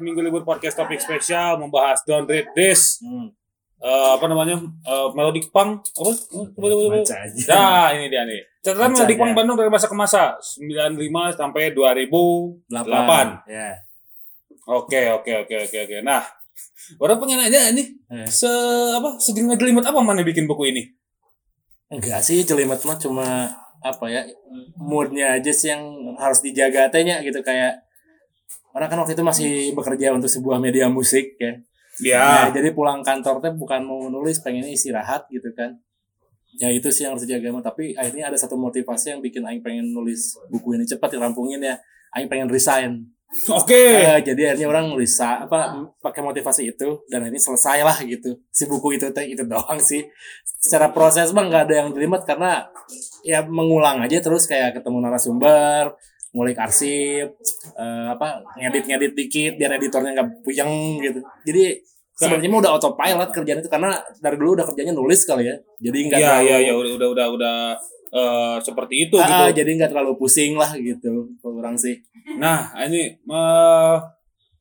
Minggu Libur Podcast Topik Spesial membahas Don't Read This.
Hmm.
Eh, apa namanya? Eh, Melodic Punk. Apa? Coba, coba, coba. Nah, ini dia nih. Catatan
aja.
Punk Bandung dari masa ke masa 95 sampai 2008.
Ya.
Oke, oke, oke, oke, oke. Nah, orang pengen nanya ini
Eh.
se apa segini jelimet apa mana bikin buku ini?
Enggak sih jelimet mah cuma apa ya moodnya aja sih yang harus dijaga tehnya gitu kayak orang kan waktu itu masih bekerja untuk sebuah media musik ya.
Ya.
Nah, jadi pulang kantor teh bukan mau nulis pengennya istirahat gitu kan. Ya itu sih yang harus dijaga tapi akhirnya ada satu motivasi yang bikin aing pengen nulis buku ini cepat dirampungin ya. Aing pengen resign.
Oke.
Eh, jadi akhirnya orang nulis apa pakai motivasi itu dan ini selesai lah gitu si buku itu teh itu doang sih secara proses mah nggak ada yang jelimet karena ya mengulang aja terus kayak ketemu narasumber ngulik arsip eh, apa ngedit ngedit dikit biar editornya nggak puyeng gitu jadi sebenarnya mah udah autopilot kerjaan itu karena dari dulu udah kerjanya nulis kali ya jadi nggak
Iya,
terlalu
iya, iya, udah udah udah udah eh, seperti itu
Ah,
gitu.
jadi nggak terlalu pusing lah gitu kalau orang sih
Nah, ini eh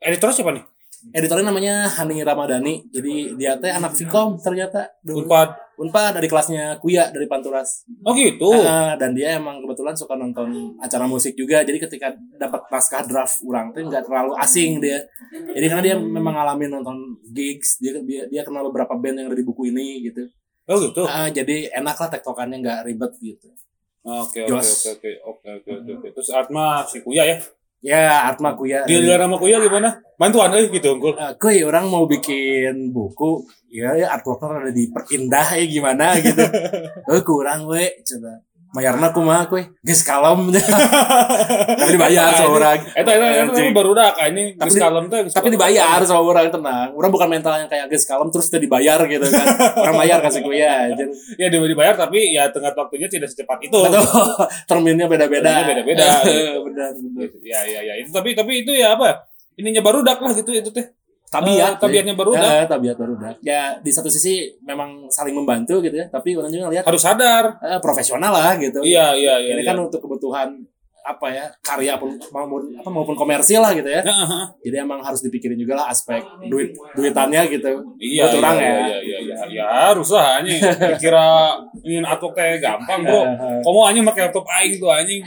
editor siapa nih?
Editornya namanya Hani Ramadhani jadi dia teh anak Vkom ternyata
Unpad.
Unpad dari kelasnya Kuya dari Panturas
Oh gitu.
Ah, dan dia emang kebetulan suka nonton acara musik juga jadi ketika dapat naskah draft orang tuh nggak terlalu asing dia jadi karena dia memang ngalamin nonton gigs dia dia, dia kenal beberapa band yang ada di buku ini gitu
Oh gitu.
Ah, jadi enak lah tektokannya nggak ribet gitu
Oke, oke,
Jos.
oke, oke, oke, oke, oke, oke. Terus Atma si Kuya ya.
Ya Atma Kuya
Di luar sama Kuya gimana? Bantuan eh gitu unggul.
Eh, kuy orang mau bikin buku ya ya artworknya ada diperindah ya gimana gitu eh kurang we coba bayarna kumaha kuy geus kalem. Tapi dibayar sama orang.
Eta eta eta baru kayak ini
Tapi
geus kalem teh. geus
tapi dibayar sama orang tenang. Orang bukan mental yang kayak geus kalem terus udah dibayar gitu kan. Orang bayar kasih aja
Ya dia dibayar tapi ya tengah waktunya tidak secepat itu.
terminnya beda-beda.
Beda-beda,
benar benar.
Ya ya ya itu tapi tapi itu ya apa? Ininya baru dak lah gitu itu teh.
Tabiat
Eh, tabiatnya baru
ya, tabiat baru ya di satu sisi memang saling membantu gitu ya tapi orang juga lihat
Harus sadar.
eh, profesional lah gitu
Iya iya iya.
ini
iya.
kan untuk kebutuhan apa ya karya pun maupun apa maupun komersil lah gitu ya
Ya,
jadi emang harus dipikirin juga lah aspek duit duitannya gitu
Iya,
Buat
iya,
orang
iya,
ya.
iya, iya, iya, ya harus lah anjing. Kira ingin atau kayak gampang, Bro.
Eh,
Kamu anjing pakai laptop aing tuh anjing.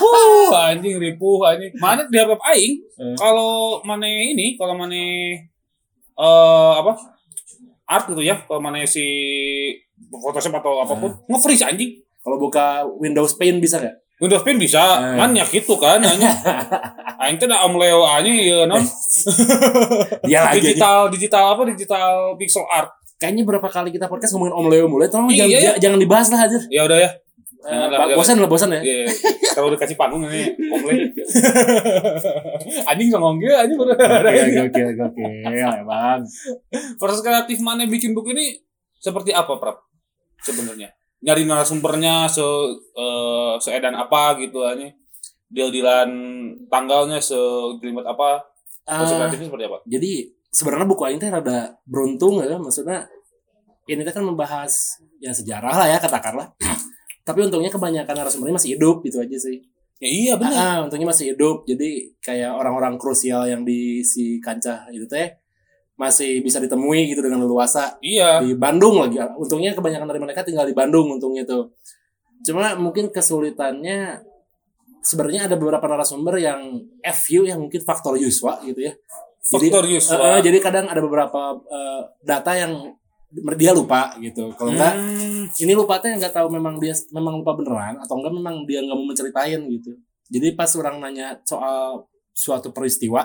Wuh, anjing ripuh anjing. Mana di laptop aing?
Eh.
Kalau mana ini, kalau mana eh apa? Art gitu ya. Kalau mana si Photoshop atau apa pun nge-freeze anjing.
Kalau buka Windows Paint bisa nggak?
Windows Paint bisa,
Eh.
kan ya gitu kan anjing. Aing teh Om Leo anjing ieu non.
Dia lagi aja.
digital digital apa digital pixel art.
Kayaknya berapa kali kita podcast ngomongin Om Leo mulai, tolong
Iya,
jangan,
iya.
ja- jangan dibahas lah aja.
Ya udah ya. Jangan lah, jangan.
bosan lah bosan ya.
Iya, kalau udah kasih panggung ini Om Leo. anjing songong ge anjing baru.
Oke oke oke oke emang.
Proses kreatif mana bikin buku ini seperti apa, Prap? Sebenarnya. Nyari narasumbernya se eh, seedan apa gitu anjing. Deal-dealan tanggalnya segelimet apa? Kreatifnya seperti apa?
jadi sebenarnya buku Aing teh rada beruntung ya, maksudnya ini teh kan membahas ya sejarah lah ya katakanlah. Tapi untungnya kebanyakan narasumbernya masih hidup itu aja sih.
Ya iya benar.
Ah, untungnya masih hidup. Jadi kayak orang-orang krusial yang di si kancah itu teh masih bisa ditemui gitu dengan leluasa
Iya.
di Bandung lagi. Untungnya kebanyakan dari mereka tinggal di Bandung untungnya tuh. Cuma mungkin kesulitannya sebenarnya ada beberapa narasumber yang FU yang mungkin faktor Yuswa gitu ya. Jadi,
Faktor Yuswa.
Eh, eh, jadi kadang ada beberapa eh, data yang dia lupa gitu. Kalau enggak
Hmm.
ini lupa teh nggak tahu memang dia memang lupa beneran atau enggak memang dia nggak mau menceritain gitu. Jadi pas orang nanya soal suatu peristiwa,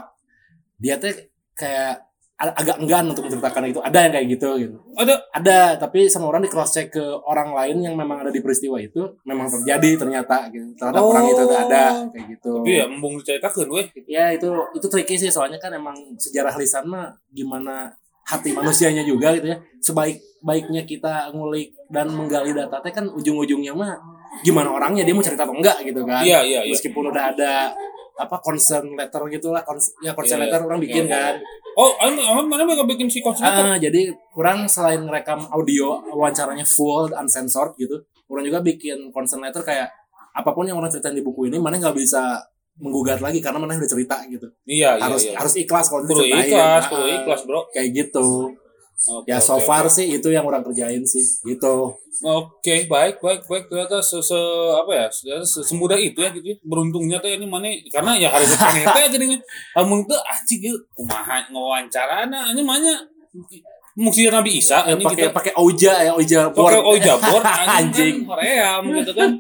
dia teh kayak agak enggan untuk menceritakan itu. Ada yang kayak gitu gitu.
Ada.
Ada, tapi sama orang di cross check ke orang lain yang memang ada di peristiwa itu memang terjadi ternyata gitu. Ternyata
Oh.
orang itu ada kayak gitu.
Tapi ya embung diceritakeun we.
Ya itu itu tricky sih soalnya kan emang sejarah lisan mah gimana hati manusianya juga gitu ya. Sebaik baiknya kita ngulik dan menggali data teh kan ujung-ujungnya mah gimana orangnya dia mau cerita atau enggak gitu kan.
Iya, iya, iya.
Meskipun udah ada apa concern letter gitulah cons- ya concern
Iya,
letter orang bikin
iya,
kan.
Oh, aman mana mereka bikin si konsep
Ah, jadi orang selain rekam audio wawancaranya full uncensored gitu, orang juga bikin concern letter kayak apa pun yang orang ceritain di buku ini mana nggak bisa menggugat lagi karena mana udah cerita gitu.
Iya, iya,
harus
iya.
harus ikhlas kalau
Kudu
diceritain.
ikhlas,
Ah,
kudu ikhlas, Bro.
Kayak gitu.
Oke,
Ya so
oke,
far
oke.
sih itu yang orang kerjain sih. Gitu.
Oke, baik, baik, baik. Ternyata se, se apa ya? Ternyata se- semudah itu ya gitu. ya. Beruntungnya tuh ini mana karena ya harus pengen teh jadinya. Kamu tuh anjing gitu kumaha ngawancarana ini mana mungkin Nabi Isa
Eh,
ini
pakai pakai Oja ya Oja
pakai
board.
oja board anjing,
Anjing.
kan gitu kan.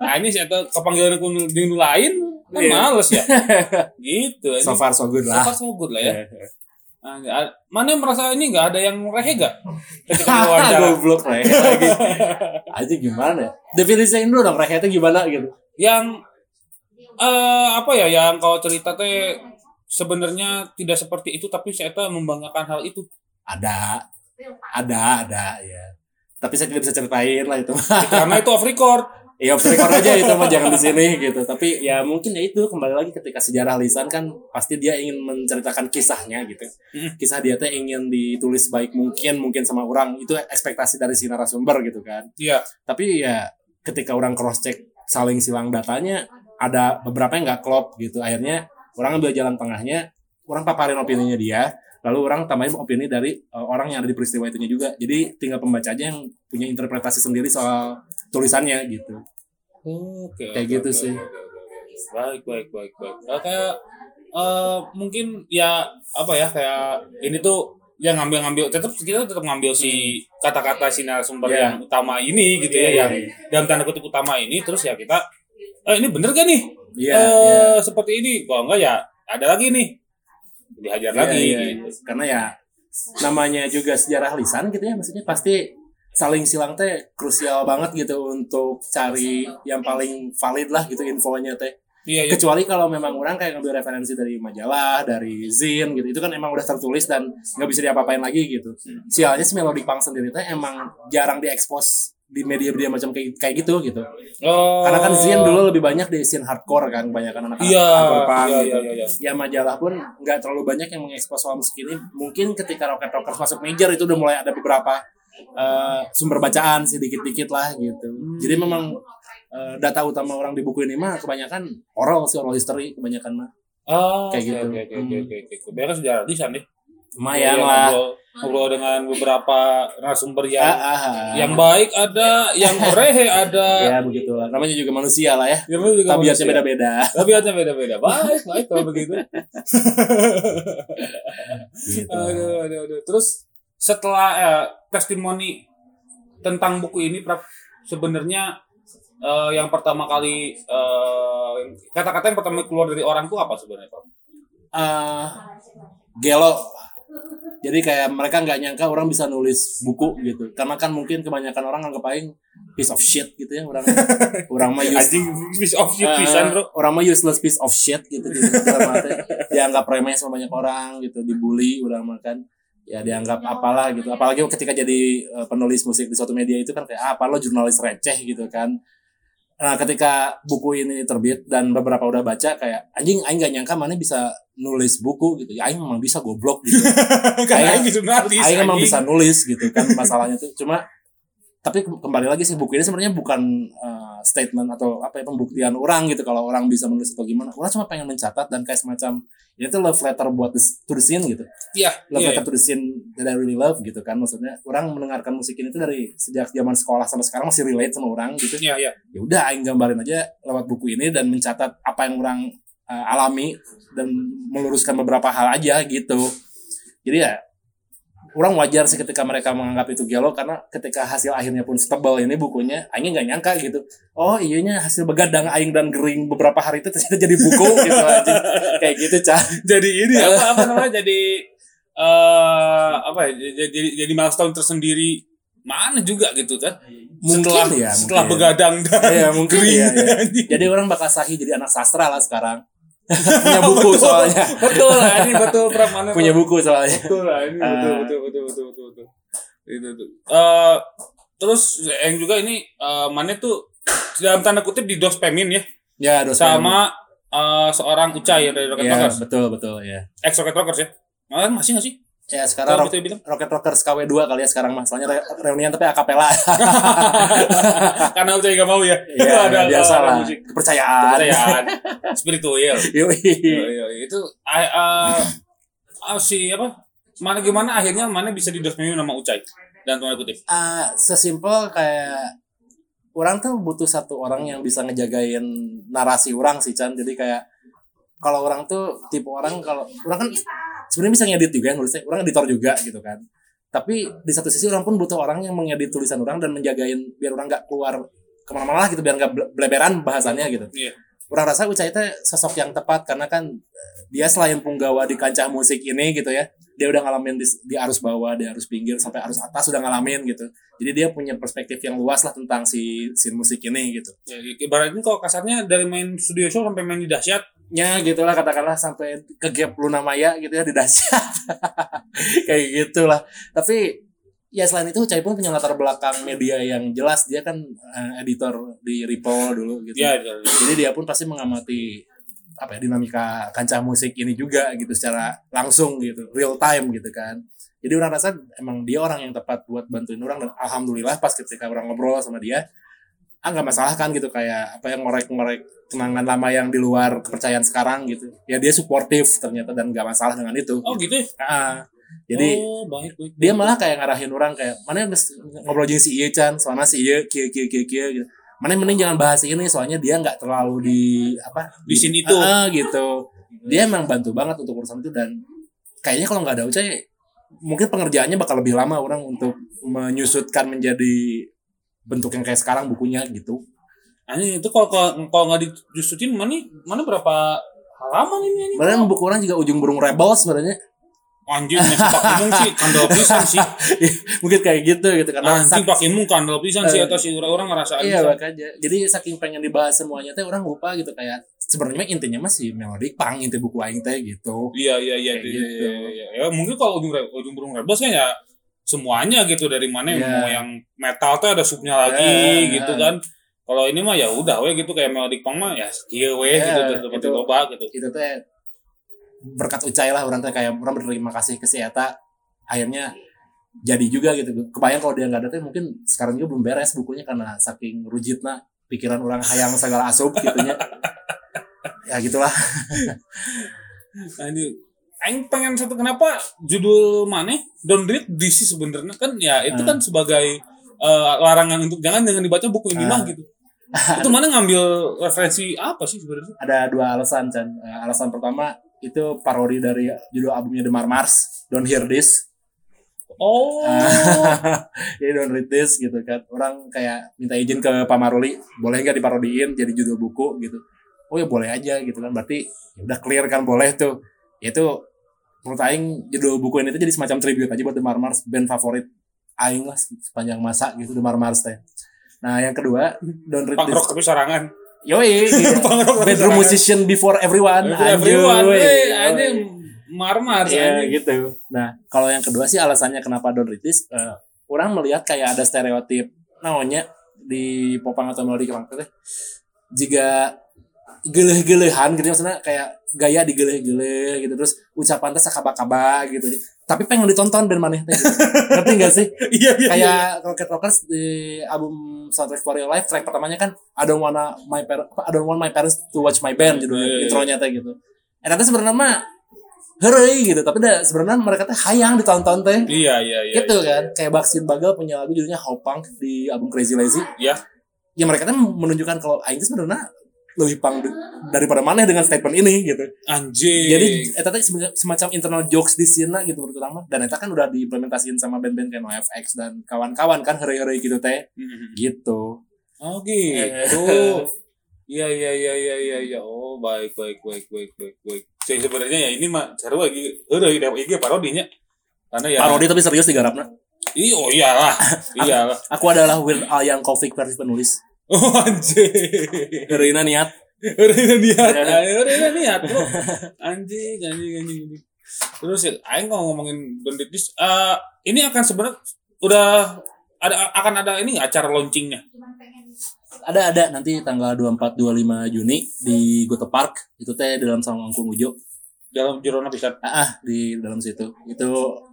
Nah, ini saya kepanggilan ku di lain kan
Iya.
males ya. gitu.
So far so good
So
lah.
far so good lah ya. Nah, mana yang merasa ini nggak ada yang rehe gak ketika diwawancara?
Goblok rehe lagi. Aja gimana ya? Definisiin dulu dong rehe itu gimana gitu.
yang eh apa ya yang kalau cerita teh sebenarnya tidak seperti itu tapi saya tuh membanggakan hal itu
Ada. Ada, ada ya. Tapi saya tidak bisa ceritain lah itu.
karena itu off record
Ya off record aja itu mah jangan di sini gitu. Tapi ya mungkin ya itu kembali lagi ketika sejarah lisan kan pasti dia ingin menceritakan kisahnya gitu.
Mm.
Kisah dia teh ingin ditulis baik mungkin mungkin sama orang itu ekspektasi dari si narasumber gitu kan.
iya
Tapi ya ketika orang cross check saling silang datanya ada beberapa yang nggak klop gitu. Akhirnya orang ambil jalan tengahnya, orang paparin opininya dia, lalu orang tambahin opini dari uh, orang yang ada di peristiwa itunya juga. Jadi tinggal pembaca aja yang punya interpretasi sendiri soal tulisannya gitu.
oke
Kayak
oke,
gitu
oke,
sih.
oke, oke. baik baik baik baik Nah, kayak eh mungkin ya apa ya kayak ini tuh yang ngambil-ngambil tetap kita tetap ngambil si kata-kata si narasumber
Iya.
yang utama ini gitu
Iya,
ya yang
iya.
dalam tanda kutip utama ini terus ya kita eh ini bener gak nih
Iya,
eh
iya.
seperti ini kalau enggak ya ada lagi nih dihajar
Iya,
lagi
iya,
gitu.
iya. Karena ya namanya juga sejarah lisan gitu ya, maksudnya pasti saling silang teh krusial banget gitu untuk cari yang paling valid lah gitu infonya teh.
Iya, iya.
Kecuali kalau memang orang kayak ngambil referensi dari majalah, dari zin gitu, itu kan emang udah tertulis dan nggak bisa diapa-apain lagi gitu. Sialnya si Melody Pang sendiri teh emang jarang diekspos di media-media macam kayak kayak gitu gitu.
Oh.
Karena kan zin dulu lebih banyak di scene hardcore kan, kebanyakan anak-anak
Iya,
hardcore punk
iya,
gitu.
iya, iya, iya.
Ya majalah pun nggak terlalu banyak yang mengekspos soal musik ini. Mungkin ketika Rocket Rockers masuk major itu udah mulai ada beberapa eh, sumber bacaan sih dikit-dikit lah gitu. Jadi memang eh, data utama orang di buku ini mah kebanyakan oral sih oral history kebanyakan mah.
Oh,
Kayak gitu.
Oke, oke, oke,
Hmm.
oke, oke. Biarkan sejarah lisan deh.
Lumayan
Iya,
lah.
Ngobrol, dengan beberapa narasumber yang
Ah, ah, ah.
yang baik ada, yang rehe ada.
ya begitulah. Namanya juga manusia lah ya.
Lu juga
Tabiatnya beda-beda.
Tabiatnya beda-beda. Baik, baik kalau begitu.
Gitu.
aduh, aduh, aduh. Terus setelah eh, testimoni tentang buku ini Prab sebenarnya eh, yang pertama kali eh, kata-kata yang pertama keluar dari orang tuh apa sebenarnya Prab?
eh gelo jadi kayak mereka nggak nyangka orang bisa nulis buku gitu karena kan mungkin kebanyakan orang anggap aing piece of shit gitu ya orang orang mah
Anjing piece of shit
eh,
pisan bro.
orang mah useless piece of shit gitu gitu dianggap remeh sama banyak orang gitu dibully orang mah kan ya dianggap apalah gitu apalagi ketika jadi eh, penulis musik di suatu media itu kan kayak ah, apa lo jurnalis receh gitu kan Nah, ketika buku ini terbit dan beberapa udah baca kayak anjing aing gak nyangka mana bisa nulis buku gitu. Ya aing memang bisa goblok gitu.
Karena
Aing-
jurnalis.
aing emang
anjing.
bisa nulis gitu kan masalahnya tuh. Cuma tapi ke- kembali lagi sih buku ini sebenarnya bukan uh, statement atau apa ya pembuktian orang gitu kalau orang bisa menulis atau gimana. Orang cuma pengen mencatat dan kayak semacam ini tuh love letter buat the, to the scene gitu.
Iya,
Love
iya.
letter to the scene that I really love gitu kan. Maksudnya orang mendengarkan musik ini tuh dari sejak zaman sekolah sampai sekarang masih relate sama orang gitu
Iya, iya.
ya udah aing gambarin aja lewat buku ini dan mencatat apa yang orang uh, alami dan meluruskan beberapa hal aja gitu jadi ya orang wajar sih ketika mereka menganggap itu gelo karena ketika hasil akhirnya pun setebal ini bukunya aing nggak nyangka gitu oh iyanya hasil begadang aing dan gering beberapa hari itu ternyata jadi buku gitu aja kayak gitu cah
Jadi ini apa apa namanya? Jadi eh apa ya? Jadi jadi, milestone tersendiri mana juga gitu kan?
mungkin
setelah
ya
setelah
mungkin.
begadang dan
Iya, mungkin
kering.
iya, iya.
anjing.
jadi orang bakal sahih jadi anak sastra lah sekarang punya buku soalnya.
Betul. Lah ini betul Prab mana
punya buku soalnya.
Betul lah ini betul
Ah.
betul betul betul betul betul itu tuh Eh, terus yang juga ini eh, mana tuh dalam tanda kutip di dos pemin ya.
Ya dosen
sama eh, seorang Ucai dari Rocket
ya
Rockers.
betul betul ya.
Ex Rocket Rockers ya. Malah masih nggak sih
ya sekarang rock,
bilang?
Rocket Rockers KW2 kali ya sekarang masalahnya re reunian tapi akapela
karena Ucai gak mau ya?
Ya
ada
biasa lah. kepercayaan.
Kepercayaan. Spiritual.
Yoi.
Iya, iya, itu ah, ah, si apa? Mana gimana akhirnya mana bisa di dos pemin nama Ucai? Dan tanda kutip.
Ah, sesimpel kayak orang tuh butuh satu orang yang bisa ngejagain narasi orang sih Chan. Jadi kayak kalau orang tuh tipe orang kalau orang kan sebenarnya bisa ngedit juga nulisnya orang editor juga gitu kan. Tapi di satu sisi orang pun butuh orang yang mengedit tulisan orang dan menjagain biar orang nggak keluar ke mana-mana lah gitu biar nggak ble- bleberan bahasannya gitu.
Iya.
orang rasa Ucai itu sosok yang tepat karena kan eh, dia selain punggawa di kancah musik ini gitu ya dia udah ngalamin di, di arus bawah di arus pinggir sampai arus atas udah ngalamin gitu. Jadi dia punya perspektif yang luas lah tentang si scene musik ini gitu.
Ya, ibaratnya kalau kasarnya dari main studio show sampai main di dahsyat
nya gitulah katakanlah sampai ke gap Luna Maya gitu ya di dahsyat. Kayak gitulah. Tapi ya selain itu Ucai pun punya latar belakang media yang jelas. Dia kan eh, editor di Ripple dulu gitu.
Ya
jadi dia pun pasti mengamati apa ya dinamika kancah musik ini juga gitu secara langsung gitu real time gitu kan. Jadi orang rasa emang dia orang yang tepat buat bantuin orang dan alhamdulillah pas ketika orang ngobrol sama dia ah nggak masalah kan gitu kayak apa yang ngorek-ngorek kenangan lama yang di luar kepercayaan sekarang gitu. Ya dia suportif ternyata dan nggak masalah dengan itu.
Oh gitu ya?
Ah, jadi
oh baik baik
dia malah kayak ngarahin orang kayak mana yang ngobrol jeung si Ieu Chan soalnya si Ieu kieu kieu kieu kieu gitu. Mana mending jangan bahas ini soalnya dia nggak terlalu di apa
Di scene itu.
Ah, gitu. Dia emang bantu banget untuk urusan itu dan kayaknya kalau nggak ada Ucai mungkin pengerjaannya bakal lebih lama orang untuk menyusutkan menjadi bentuk yang kayak sekarang bukunya gitu
Anjing itu kalau kalau kalau nggak dijusutin mana mana berapa halaman ini anjing?
Padahal buku orang juga ujung burung rebel sebenarnya
Anjing masih pakai mung sih kandel pisan sih.
mungkin kayak gitu gitu karena
Anjing pakai mung kandel pisan sih
Eh,
atau si orang ngerasain.
Iya makanya. Jadi saking pengen dibahas semuanya teh orang lupa gitu kayak sebenarnya intinya masih melodic pang inti buku aing teh gitu.
Iya iya iya iya,
gitu.
iya, iya. Ya mungkin kalau ujung ujung burung rebels kan ya semuanya gitu dari mana
Iya.
mau yang metal tuh ada subnya lagi
Iya,
gitu
iya.
kan. Kalau ini mah ya udah we gitu kayak melodic punk mah ya sekieu we
Iya,
gitu
itu.
loba gitu.
Itu teh berkat ucai lah orang teh kayak orang berterima kasih ke si Eta akhirnya jadi juga gitu. Kebayang kalau dia nggak ada teh mungkin sekarang juga belum beres bukunya karena saking rujitna pikiran orang hayang segala asup gitunya. ya gitulah.
Ini Aing pengen satu kenapa judul mana Don't Read DC sebenarnya kan ya itu
Hmm.
kan sebagai eh, larangan untuk jangan dengan dibaca buku ini mah
Ah.
gitu. itu mana ngambil referensi apa sih sebenarnya?
Ada dua alasan Chan. Eh, alasan pertama itu parodi dari judul albumnya The Marmars, Don't Hear This.
Oh.
jadi don't read this gitu kan orang kayak minta izin ke Pak Maruli boleh nggak diparodiin jadi judul buku gitu oh ya boleh aja gitu kan berarti ya udah clear kan boleh tuh itu menurut Aing judul buku ini tuh jadi semacam tribute aja buat The Marmars band favorit Aing lah sepanjang masa gitu The Marmars teh nah yang kedua don't read
Punk rock tapi sorangan.
yoi gitu.
Tapi
bedroom musician before everyone
Everyone, anjing marmar
Iya
anjing.
gitu. Nah, kalau yang kedua sih alasannya kenapa don't read this, eh, orang melihat kayak ada stereotip namanya di popang atau melodi kemang teh jika geleh-gelehan gitu maksudnya kayak gaya digeleh-geleh gitu terus ucapan teh sakaba-kaba gitu tapi pengen ditonton band maneh teh gitu. ngerti gak sih
Iya iya.
kayak Rocket Rockers di album Soundtrack for Your Life track pertamanya kan I don't wanna my par apa, I don't want my parents to watch my band gitu
Iya, iya,
intronya teh gitu. Eh tapi sebenarnya mah heureuy gitu, tapi dah sebenarnya mereka teh hayang ditonton teh.
Iya iya iya.
gitu
iya.
kan. Kayak Backstreet Bagel punya lagu judulnya How Punk di album Crazy Lazy.
Iya.
Ya mereka tuh menunjukkan kalau aing sebenarnya lebih de- daripada maneh dengan statement ini gitu.
Anjing.
Jadi eta teh semacam internal jokes di scene gitu menurut orang mah. Dan eta kan udah diimplementasiin sama band-band kayak NoFX dan kawan-kawan kan heureuy-heureuy gitu teh.
Mhm.
Gitu.
Oh gitu. Iya iya iya iya iya iya. Oh baik baik baik baik baik baik. Jadi sebenarnya ya ini mah cara lagi heureuy da iki parodinya. Karena ya
Parodi tapi serius digarapna.
Iya oh iyalah. iyalah.
Aku adalah Weird Al yang Kovic versi penulis.
Oh anjing.
Heureuy niat.
Heureuy niat. Heureuy niat, Bro. Anjing anjing anjing. anjing. Terus ya aing mau ngomongin Bandit Dis. Eh ini akan sebenarnya udah ada akan ada ini nggak acara launchingnya?
Ada ada nanti tanggal 24 25 Juni di Goto Park. Itu teh dalam sama Angkung Ujo.
dalam Jirona bisa
Ah, ah, di dalam situ. Itu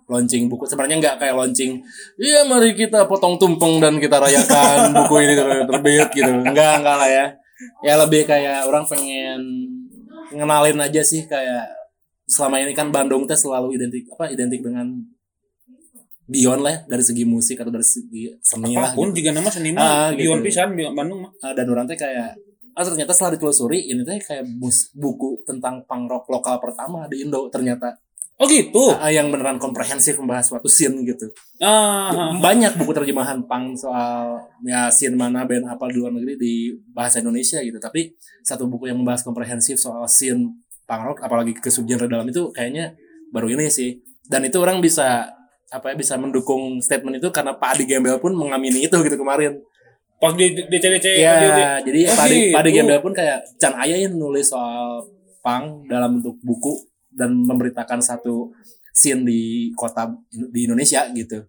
launching buku. Sebenarnya nggak kayak launching. Iya, mari kita potong tumpeng dan kita rayakan buku ini ter- terbit gitu. Enggak, enggak lah ya. Ya lebih kayak orang pengen ngenalin aja sih kayak selama ini kan Bandung teh selalu identik apa identik dengan beyond lah ya, dari segi musik atau dari segi seni lah
apa pun
gitu.
jika nama seniman
Ah,
Bion
gitu.
pisan Bandung mah
Ah, dan orang teh kayak ah ternyata setelah ditelusuri ini teh kayak mus- buku tentang punk rock lokal pertama di Indo ternyata
oh gitu?
Ah, yang beneran komprehensif membahas suatu scene gitu.
Ah
banyak buku terjemahan punk soal ya scene mana band apa di luar negeri di bahasa Indonesia gitu. Tapi satu buku yang membahas komprehensif soal scene punk rock apalagi ke subgenre dalam itu kayaknya baru ini sih. Dan itu orang bisa apa ya bisa mendukung statement itu karena Pak Adi Gembel pun mengamini itu gitu kemarin.
Pas di DC-DC.
Iya, jadi
Oh,
Pak Adi,
gitu.
Pak Adi Gembel pun kayak Chan Aya yang nulis soal punk dalam bentuk buku dan memberitakan satu scene di kota di Indonesia gitu.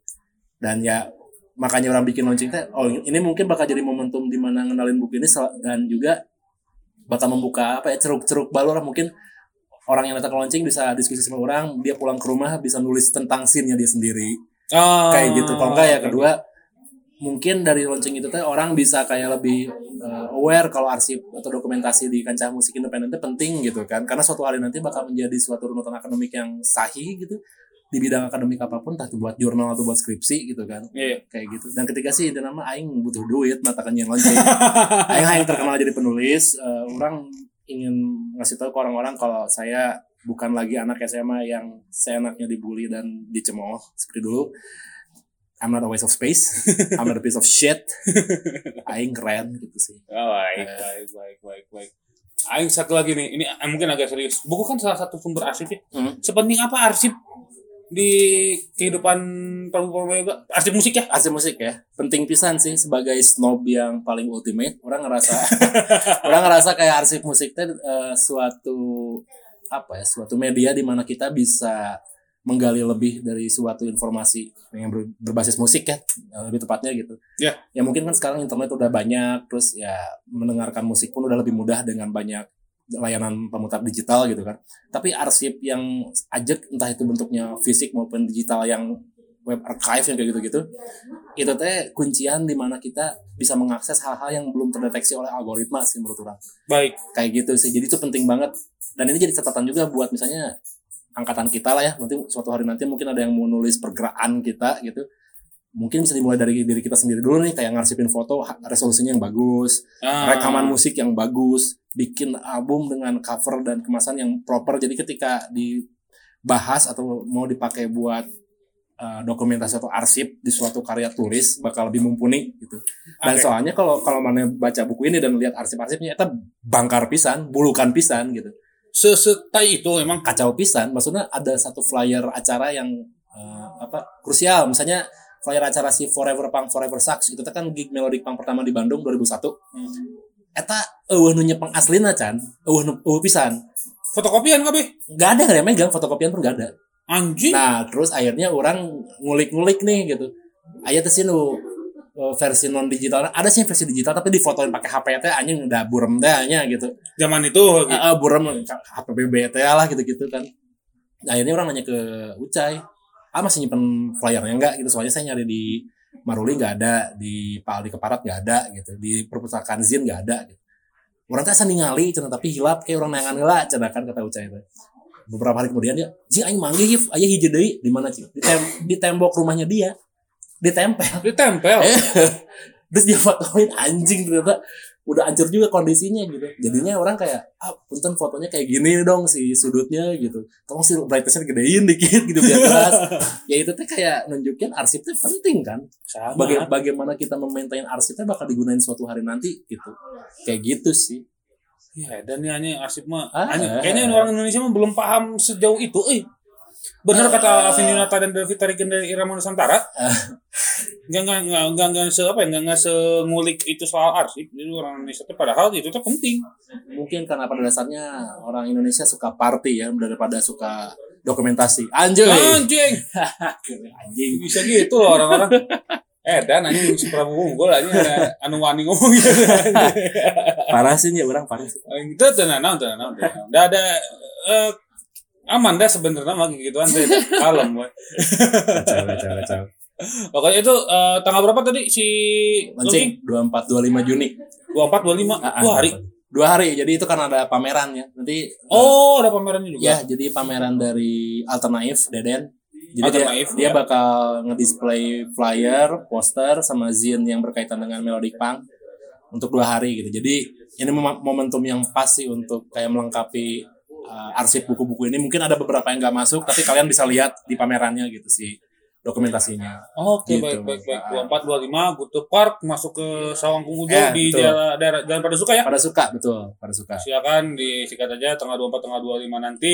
Dan ya makanya orang bikin launching teh, oh ini mungkin bakal jadi momentum di mana ngenalin buku ini dan juga bakal membuka apa ya ceruk-ceruk baru lah. Mungkin orang yang datang ke launching bisa diskusi sama orang, dia pulang ke rumah bisa nulis tentang scene-nya dia sendiri.
Ah,
kayak gitu. Kalau enggak ya kedua mungkin dari launching itu teh orang bisa kayak lebih uh, aware kalau arsip atau dokumentasi di kancah musik independen itu penting gitu kan. Karena suatu hari nanti bakal menjadi suatu runutan akademik yang sahih gitu. Di bidang akademik apa pun entah itu buat jurnal atau buat skripsi gitu kan.
Iya.
kayak gitu. Dan ketika sih itu nama aing butuh duit matakan yang launching. Aing aing terkenal jadi penulis uh, orang ingin ngasih tahu ke orang-orang kalau saya bukan lagi anak SMA yang seenaknya dibully dan dicemooh seperti dulu I'm not a waste of space I'm not a piece of shit aing keren gitu sih
Oh, baik,
Eh.
baik, baik, baik, baik. Aing satu lagi nih, ini eh, mungkin agak serius. Buku kan salah satu sumber arsip ya.
Hmm.
Sepenting apa arsip di kehidupan perempuan arsip musik ya?
arsip musik ya penting pisan sih sebagai snob yang paling ultimate orang ngerasa orang ngerasa kayak arsip musik teh eh, suatu apa ya suatu media di mana kita bisa menggali lebih dari suatu informasi yang ber- berbasis musik ya eh, lebih tepatnya gitu.
Ya.
ya mungkin kan sekarang internet udah banyak terus ya mendengarkan musik pun udah lebih mudah dengan banyak layanan pemutar digital gitu kan. Tapi arsip yang ajak entah itu bentuknya fisik maupun digital yang web archive yang kayak gitu-gitu itu teh kuncian di mana kita bisa mengakses hal-hal yang belum terdeteksi oleh algoritma sih menurut orang.
Baik.
kayak gitu sih. Jadi itu penting banget. Dan ini jadi catatan juga buat misalnya angkatan kita lah ya nanti suatu hari nanti mungkin ada yang mau nulis pergerakan kita gitu mungkin bisa dimulai dari diri kita sendiri dulu nih kayak ngarsipin foto resolusinya yang bagus
Ah,
rekaman musik yang bagus, bikin album dengan cover dan kemasan yang proper. Jadi ketika dibahas atau mau dipakai buat eh, dokumentasi atau arsip di suatu karya tulis bakal lebih mumpuni gitu. Dan
Oke.
soalnya kalau kalau mana baca buku ini dan lihat arsip-arsipnya itu bangkar pisan, bulukan pisan gitu.
Sesetai itu emang
Kacau pisan, maksudnya ada satu flyer acara yang eh, apa krusial, misalnya flyer acara si Forever Punk Forever Sucks itu teh kan gig Melodic Punk pertama di Bandung 2001. Eta eueuh nu nyepeng aslina can, eueuh nu- eueuh pisan.
fotokopian kabeh.
Gak ada yang megang fotokopian pun gak ada.
Anjing.
Nah, terus akhirnya orang ngulik-ngulik nih gitu. Aya teh sih nu uh, versi non digital ada sih versi digital tapi difotoin pakai HP teh anjing udah burem teh gitu.
Zaman itu gitu.
Heeh, burem HP BB teh lah gitu-gitu kan. Nah, akhirnya orang nanya ke Ucai, "Ah, masih nyimpen flyernya enggak?" gitu. Soalnya saya nyari di Maruli nggak ada, di Pak Aldi Keparat nggak ada gitu, di perpustakaan Zin nggak ada gitu. Orang teh ningali cenah tapi hilap kayak orang nangan heula cenah kan kata Ucai teh. Beberapa hari kemudian dia, "Jing aing manggih Yif, aya hiji deui di mana Cing?" Di, tem- di tembok rumahnya dia. Ditempel.
ditempel.
Eh, Terus dia fotoin anjing ternyata udah hancur juga kondisinya gitu. Jadinya orang kayak, ah punten fotonya kayak gini dong si sudutnya gitu. Tolong sih brightnessnya gedein dikit gitu biar jelas. ya itu teh kayak nunjukin arsipnya penting kan.
Sama.
Baga- bagaimana kita memaintain arsipnya bakal digunain suatu hari nanti gitu. Kayak gitu sih.
Ya, dan ini arsip mah.
Ah.
kayaknya orang Indonesia mah belum paham sejauh itu, eh. Bener kata Alvin Yunata dan David Tarikin dari Irama Nusantara. Enggak enggak enggak enggak enggak se apa ya, enggak enggak sengulik itu soal arsip. Jadi orang Indonesia itu padahal itu tuh penting.
Mungkin karena pada dasarnya orang Indonesia suka party ya daripada suka dokumentasi. Anjay.
Anjing.
Anjing.
Bisa gitu loh orang-orang. Eh, dan anjing si Prabowo unggul anjing anu wani ngomong gitu.
Parah sih ya orang parah sih.
Itu tenang, tenang, tenang. Udah ada eh, aman dah sebenarnya mah gituan teh kalem we.
Kacau, kacau, kacau.
Pokoknya itu eh, tanggal berapa tadi si
Launching 24 25 Juni.
24 25
Ah, ah,
dua hari.
Dua hari. Jadi itu kan ada pamerannya. Nanti
Oh, ada pamerannya juga.
ya jadi pameran dari Alternatif Deden. Jadi dia,
Alternatif,
dia
ya.
bakal ngedisplay flyer, poster sama zin yang berkaitan dengan melodic punk untuk dua hari gitu. Jadi ini mom- momentum yang pas sih untuk kayak melengkapi uh, arsip buku-buku ini. Mungkin ada beberapa yang nggak masuk, tapi kalian bisa lihat di pamerannya gitu sih dokumentasinya.
Oke,
Gitu,
baik, baik, baik.
Mas.
24 25 Gutu Park masuk ke Sawang Kungujo
Ya,
di
betul.
daerah, daerah Jalan Pada Suka ya.
Pada suka betul, pada suka.
Silakan disikat aja tanggal 24 tanggal 25 nanti.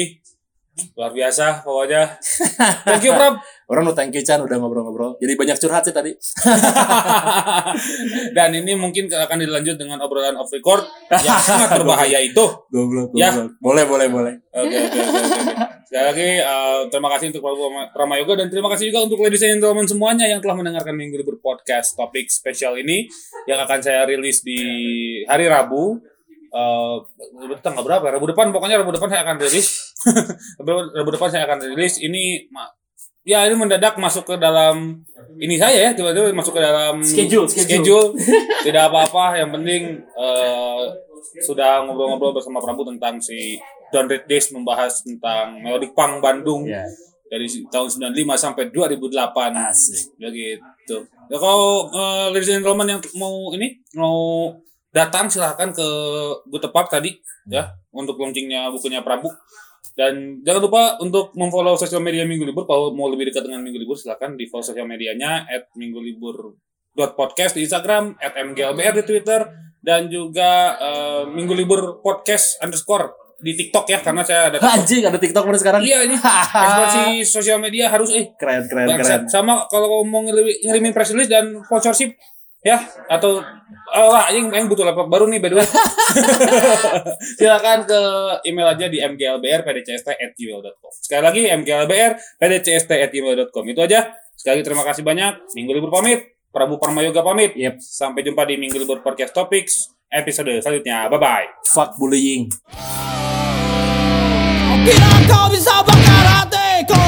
Luar biasa pokoknya. Thank you, Prab.
Orang thank you Chan udah ngobrol-ngobrol. Jadi banyak curhat sih tadi.
Dan ini mungkin akan dilanjut dengan obrolan off record yang sangat berbahaya itu.
Goblok,
Ya.
goblok. Boleh, boleh, boleh.
Oke, oke, oke, oke. oke. Sekali lagi eh, terima kasih untuk Prabu Pramayoga dan terima kasih juga untuk ladies and gentlemen semuanya yang telah mendengarkan Minggu Libur Podcast topik spesial ini yang akan saya rilis di hari Rabu. Eh, tanggal berapa? Rabu depan pokoknya Rabu depan saya akan rilis. Rabu depan saya akan rilis ini ya ini mendadak masuk ke dalam ini saya ya tiba-tiba masuk ke dalam
Schedule, schedule.
tidak apa-apa yang penting eh, sudah ngobrol-ngobrol bersama Prabu tentang si Don't Read This membahas tentang melodic punk Bandung
Ya.
dari tahun 95 sampai 2008
Asik.
ya gitu ya kalau eh, ladies and gentlemen yang mau ini mau datang silahkan ke Good Park tadi ya untuk launchingnya bukunya Prabu dan jangan lupa untuk memfollow sosial media Minggu Libur kalau mau lebih dekat dengan Minggu Libur silahkan di follow sosial medianya at Minggu Libur podcast di Instagram at mglbr di Twitter dan juga eh, Minggu Libur podcast underscore di TikTok ya karena saya ada TikTok.
Anjing ada TikTok mana sekarang?
iya ini ekspansi sosial media harus eh
Keren, keren, keren.
Sama kalau mau ngirimin press release dan sponsorship ya atau oh, lah yang yang butuh laptop baru nih by the way. Silakan ke email aja di mglbr@pdcst@gmail.com. Sekali lagi mglbr@pdcst@gmail.com. Itu aja. Sekali lagi terima kasih banyak. Minggu libur pamit. Prabu Parmayoga pamit.
Yep.
Sampai jumpa di Minggu libur podcast topics episode selanjutnya. Bye bye.
Fuck bullying.
Kau bisa bakar hatiku